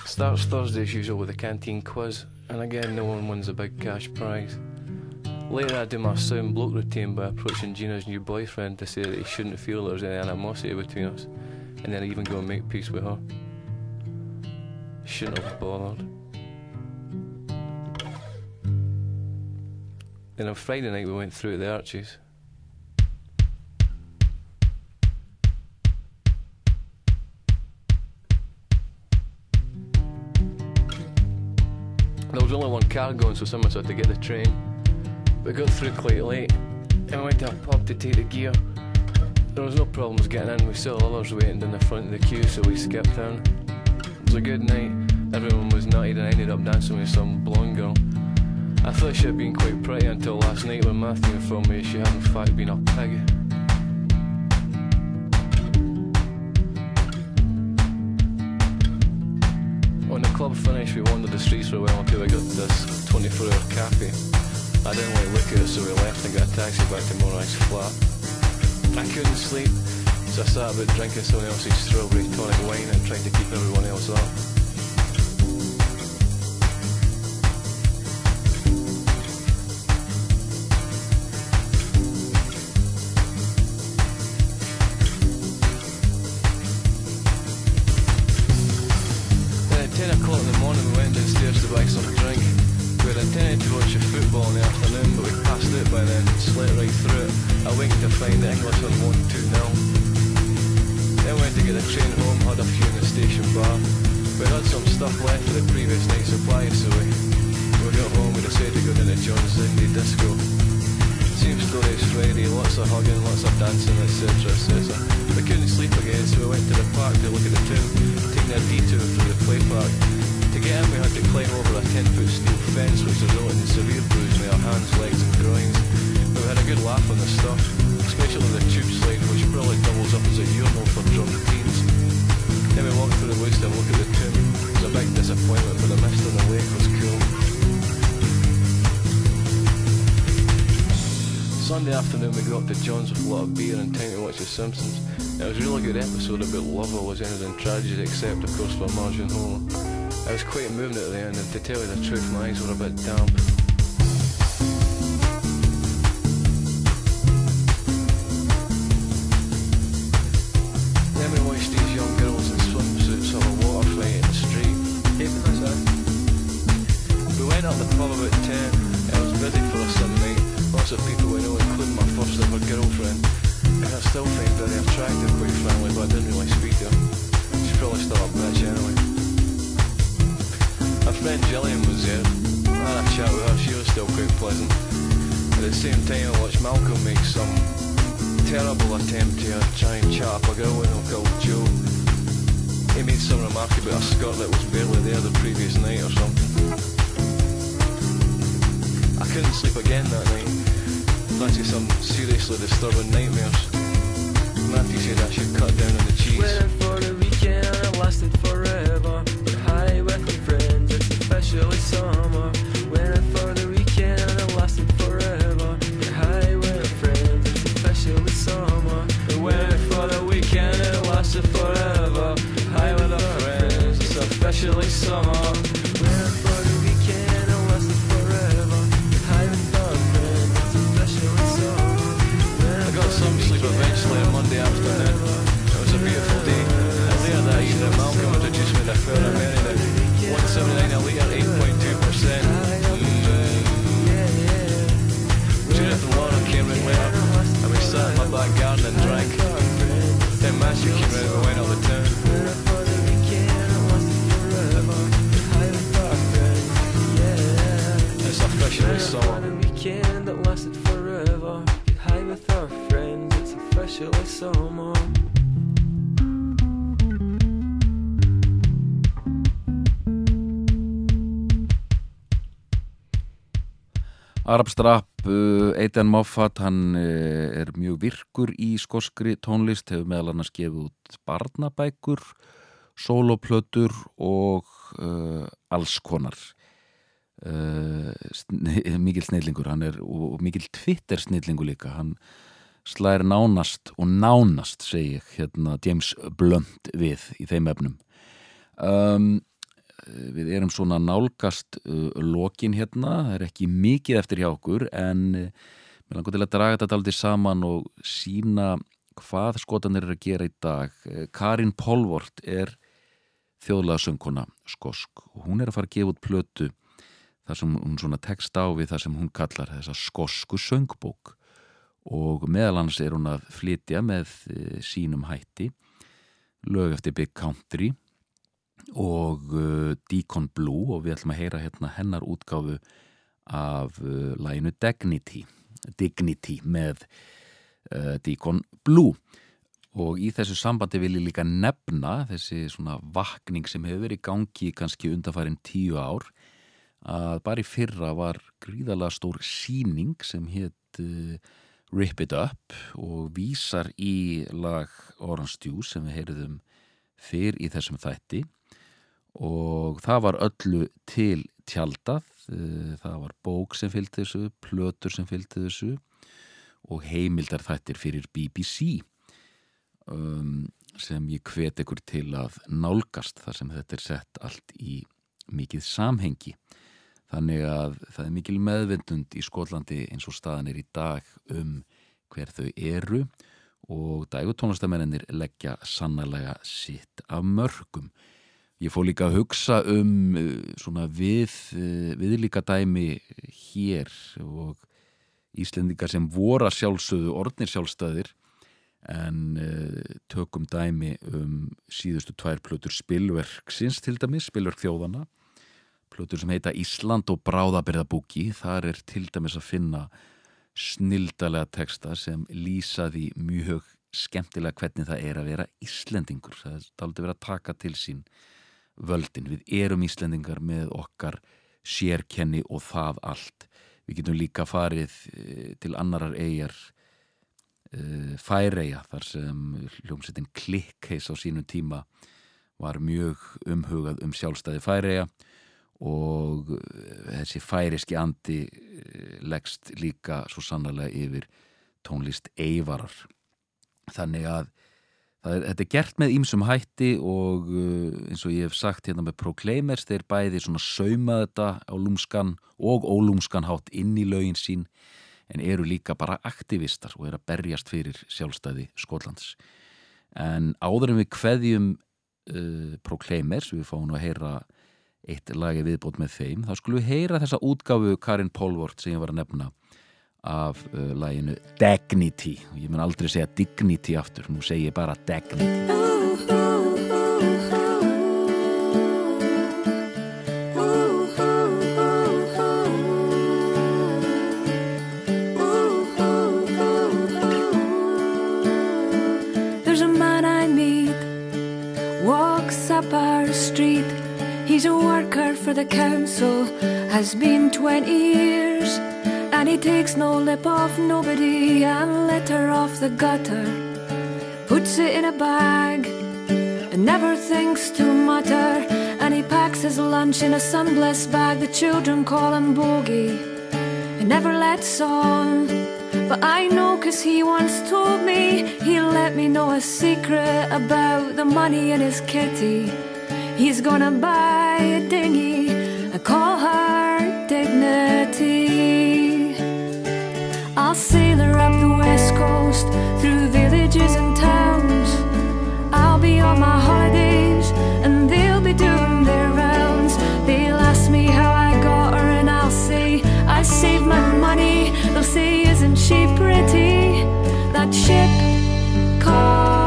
Starts Thursday as usual with a canteen quiz, and again no one wins a big cash prize. Later I do my sound bloke routine by approaching Gina's new boyfriend to say that he shouldn't feel there's any animosity between us, and then I even go and make peace with her. Shouldn't have bothered. Then on Friday night we went through at the arches. There was only one car going, so someone had to get the train. We got through quite late and we went to a pub to take the gear. There was no problems getting in, we saw others waiting in the front of the queue, so we skipped in. It was a good night, everyone was nutted and I ended up dancing with some blonde girl. I thought she had been quite pretty until last night when Matthew informed me she had in fact been a pig. Club finished, we wandered the streets for a while until we got this 24 hour cafe. I didn't like look at it, so we left and got a taxi back to Morag's flat. I couldn't sleep, so I sat about drinking someone else's strawberry tonic wine and trying to keep everyone else up. Good episode about love always ended in tragedy except of course for and Homer. I was quite moved at the end and to tell you the truth my eyes were a bit damp. It's officially summer. the weekend that lasted forever. Get high with our friends, it's officially summer. Arabstrap, uh, Eitan Moffat, hann uh, er mjög virkur í skoskri tónlist, hefur meðal annars gefið út barnabækur, soloplötur og uh, alls konar. Uh, sni, mikil snillingur, er, og, og mikil Twitter snillingur líka, hann slæðir nánast og nánast, segi ég, hérna James Blunt við í þeim efnum. Um, við erum svona nálgast uh, lokin hérna, það er ekki mikið eftir hjá okkur en uh, mér langar til að draga þetta aldrei saman og sína hvað skotanir er að gera í dag. Karin Polvort er þjóðlega söngkona skosk og hún er að fara að gefa út plötu þar sem hún svona tekst á við það sem hún kallar þessa skosku söngbók. Og meðal annars er hún að flytja með uh, sínum hætti lög eftir Big Country og uh, Deacon Blue og við ætlum að heyra hérna hennar útgáfu af uh, læginu Dignity, Dignity með Deacon Blue. Og í þessu sambandi vil ég líka nefna þessi svona vakning sem hefur verið í gangi kannski undanfærin tíu ár að bara í fyrra var gríðalega stór síning sem hétt uh, Rip It Up og vísar í lag Orange Juice sem við heyriðum fyrr í þessum þætti og það var öllu til tjaldað, eh, það var bók sem fylgdi þessu, plötur sem fylgdi þessu og heimildar þættir fyrir BBC um, sem ég hvet ekkur til að nálgast þar sem þetta er sett allt í mikið samhengi. Þannig að það er mikil meðvendund í Skotlandi eins og staðan er í dag um hver þau eru og dægutónlistamennir leggja sannlega sitt af mörgum Ég fór líka að hugsa um uh, svona við, uh, viðlíka dæmi hér og Íslendingar sem voru að sjálfsögðu orðnir sjálfstæðir en uh, tökum dæmi um síðustu tvær plötur spilverksins til dæmis, spilverk þjóðana plötur sem heita Ísland og Bráðabirðabúki þar er til dæmis að finna snildalega texta sem lýsaði mjög skemmtilega hvernig það er að vera Íslendingur. Það aldrei verið að taka til sín völdin, við erum Íslendingar með okkar sérkenni og það allt. Við getum líka farið eh, til annarar eigjar uh, Færeia þar sem hljómsettin Klikkheis á sínum tíma var mjög umhugað um sjálfstæði Færeia og eh, þessi færiski andi eh, leggst líka svo sannarlega yfir tónlist eivarar þannig að er, þetta er gert með ýmsum hætti og uh, eins og ég hef sagt hérna með Proclaimers þeir bæði svona sauma þetta á lúmskan og ólúmskan hátt inn í lögin sín en eru líka bara aktivistar og eru að berjast fyrir sjálfstæði Skotlands. En áður en við kveðjum uh, Proclaimers, við fáum nú að heyra eitt lagi viðbót með þeim. Þá skulum við heyra þessa útgáfu Karin Polvort sem ég var að nefna af uh, laginu Dignity. Og ég mun aldrei segja Dignity aftur nú segi ég bara Dignity has been 20 years. And he takes no lip off nobody and litter off the gutter. Puts it in a bag and never thinks to mutter. And he packs his lunch in a sun-blessed bag the children call him bogey. He never lets on. But I know cause he once told me He'll let me know a secret about the money in his kitty He's gonna buy a dinghy and call her west coast Through villages and towns. I'll be on my holidays And they'll be doing their rounds. They'll ask me how I got her And I'll say I saved my money. They'll say isn't she pretty? That ship called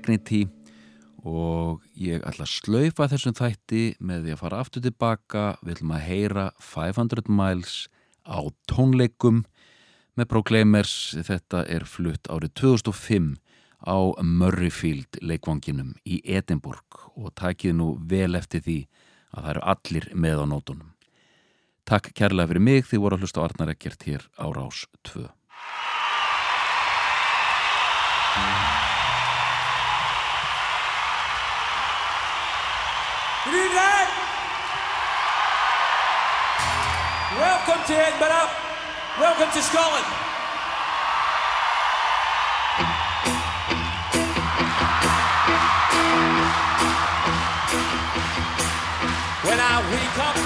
Dignity og ég ætla að slaufa þessum þætti með því að fara aftur tilbaka. Við ætlum að heyra 500 miles á tónleikum með Proclaimers. Þetta er flutt árið 2005 á Murrayfield leikvanginum í Edinborg og takið nú vel eftir því að það eru allir með á nótunum. Takk kærlega fyrir mig því voru að hlusta á Arnar Ekkert hér á Rás 2 Good evening. Welcome to Edinburgh. Welcome to Scotland. When I wake up,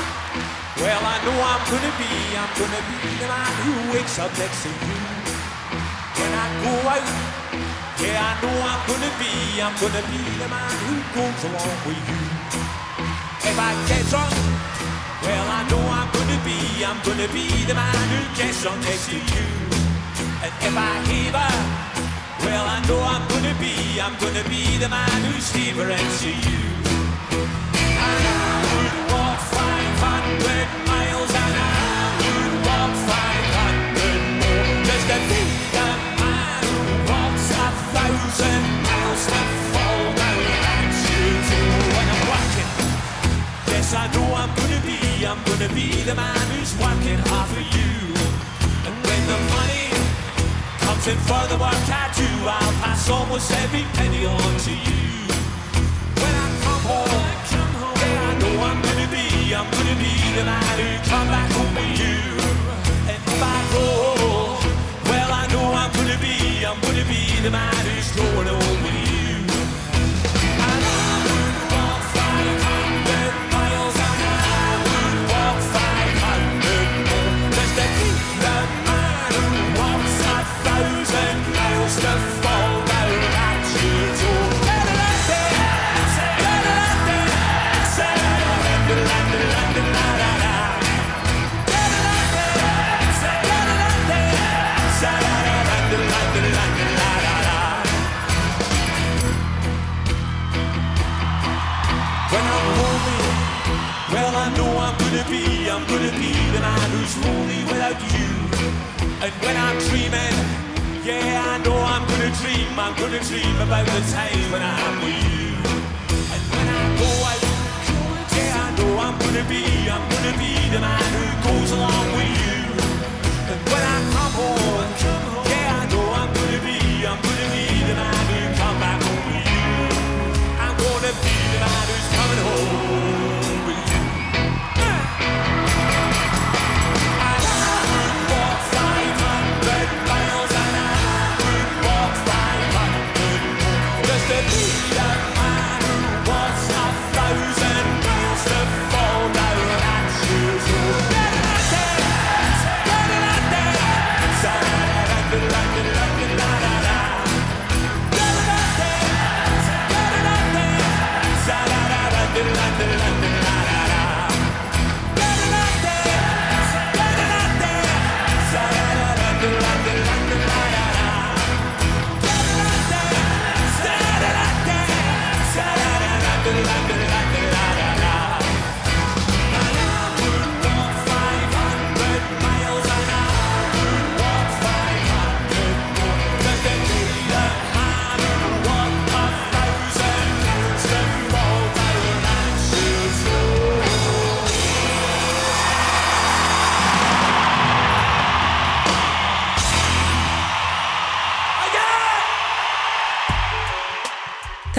well, I know I'm gonna be, I'm gonna be the man who wakes up next to you. When I go out, yeah, I know I'm gonna be, I'm gonna be the man who goes along with you. If I get drunk, well, I know I'm gonna be, I'm gonna be the man who gets drunk next to you. And if I heaver, well, I know I'm gonna be, I'm gonna be the man who's heavering to you. Gonna be the man who's working hard for you. And when the money comes in for the work I do, I'll pass almost every penny on to you. When I come home, yeah, I know I'm gonna be, I'm gonna be the man who come back home with you. And if I roll, well, I know I'm gonna be, I'm gonna be the man who's going home with you. Be, I'm gonna be the man who's lonely without you. And when I'm dreaming, yeah I know I'm gonna dream, I'm gonna dream about the time when I'm with you. And when I go out, yeah I know I'm gonna be, I'm gonna be the man who goes along with you. And when I come home,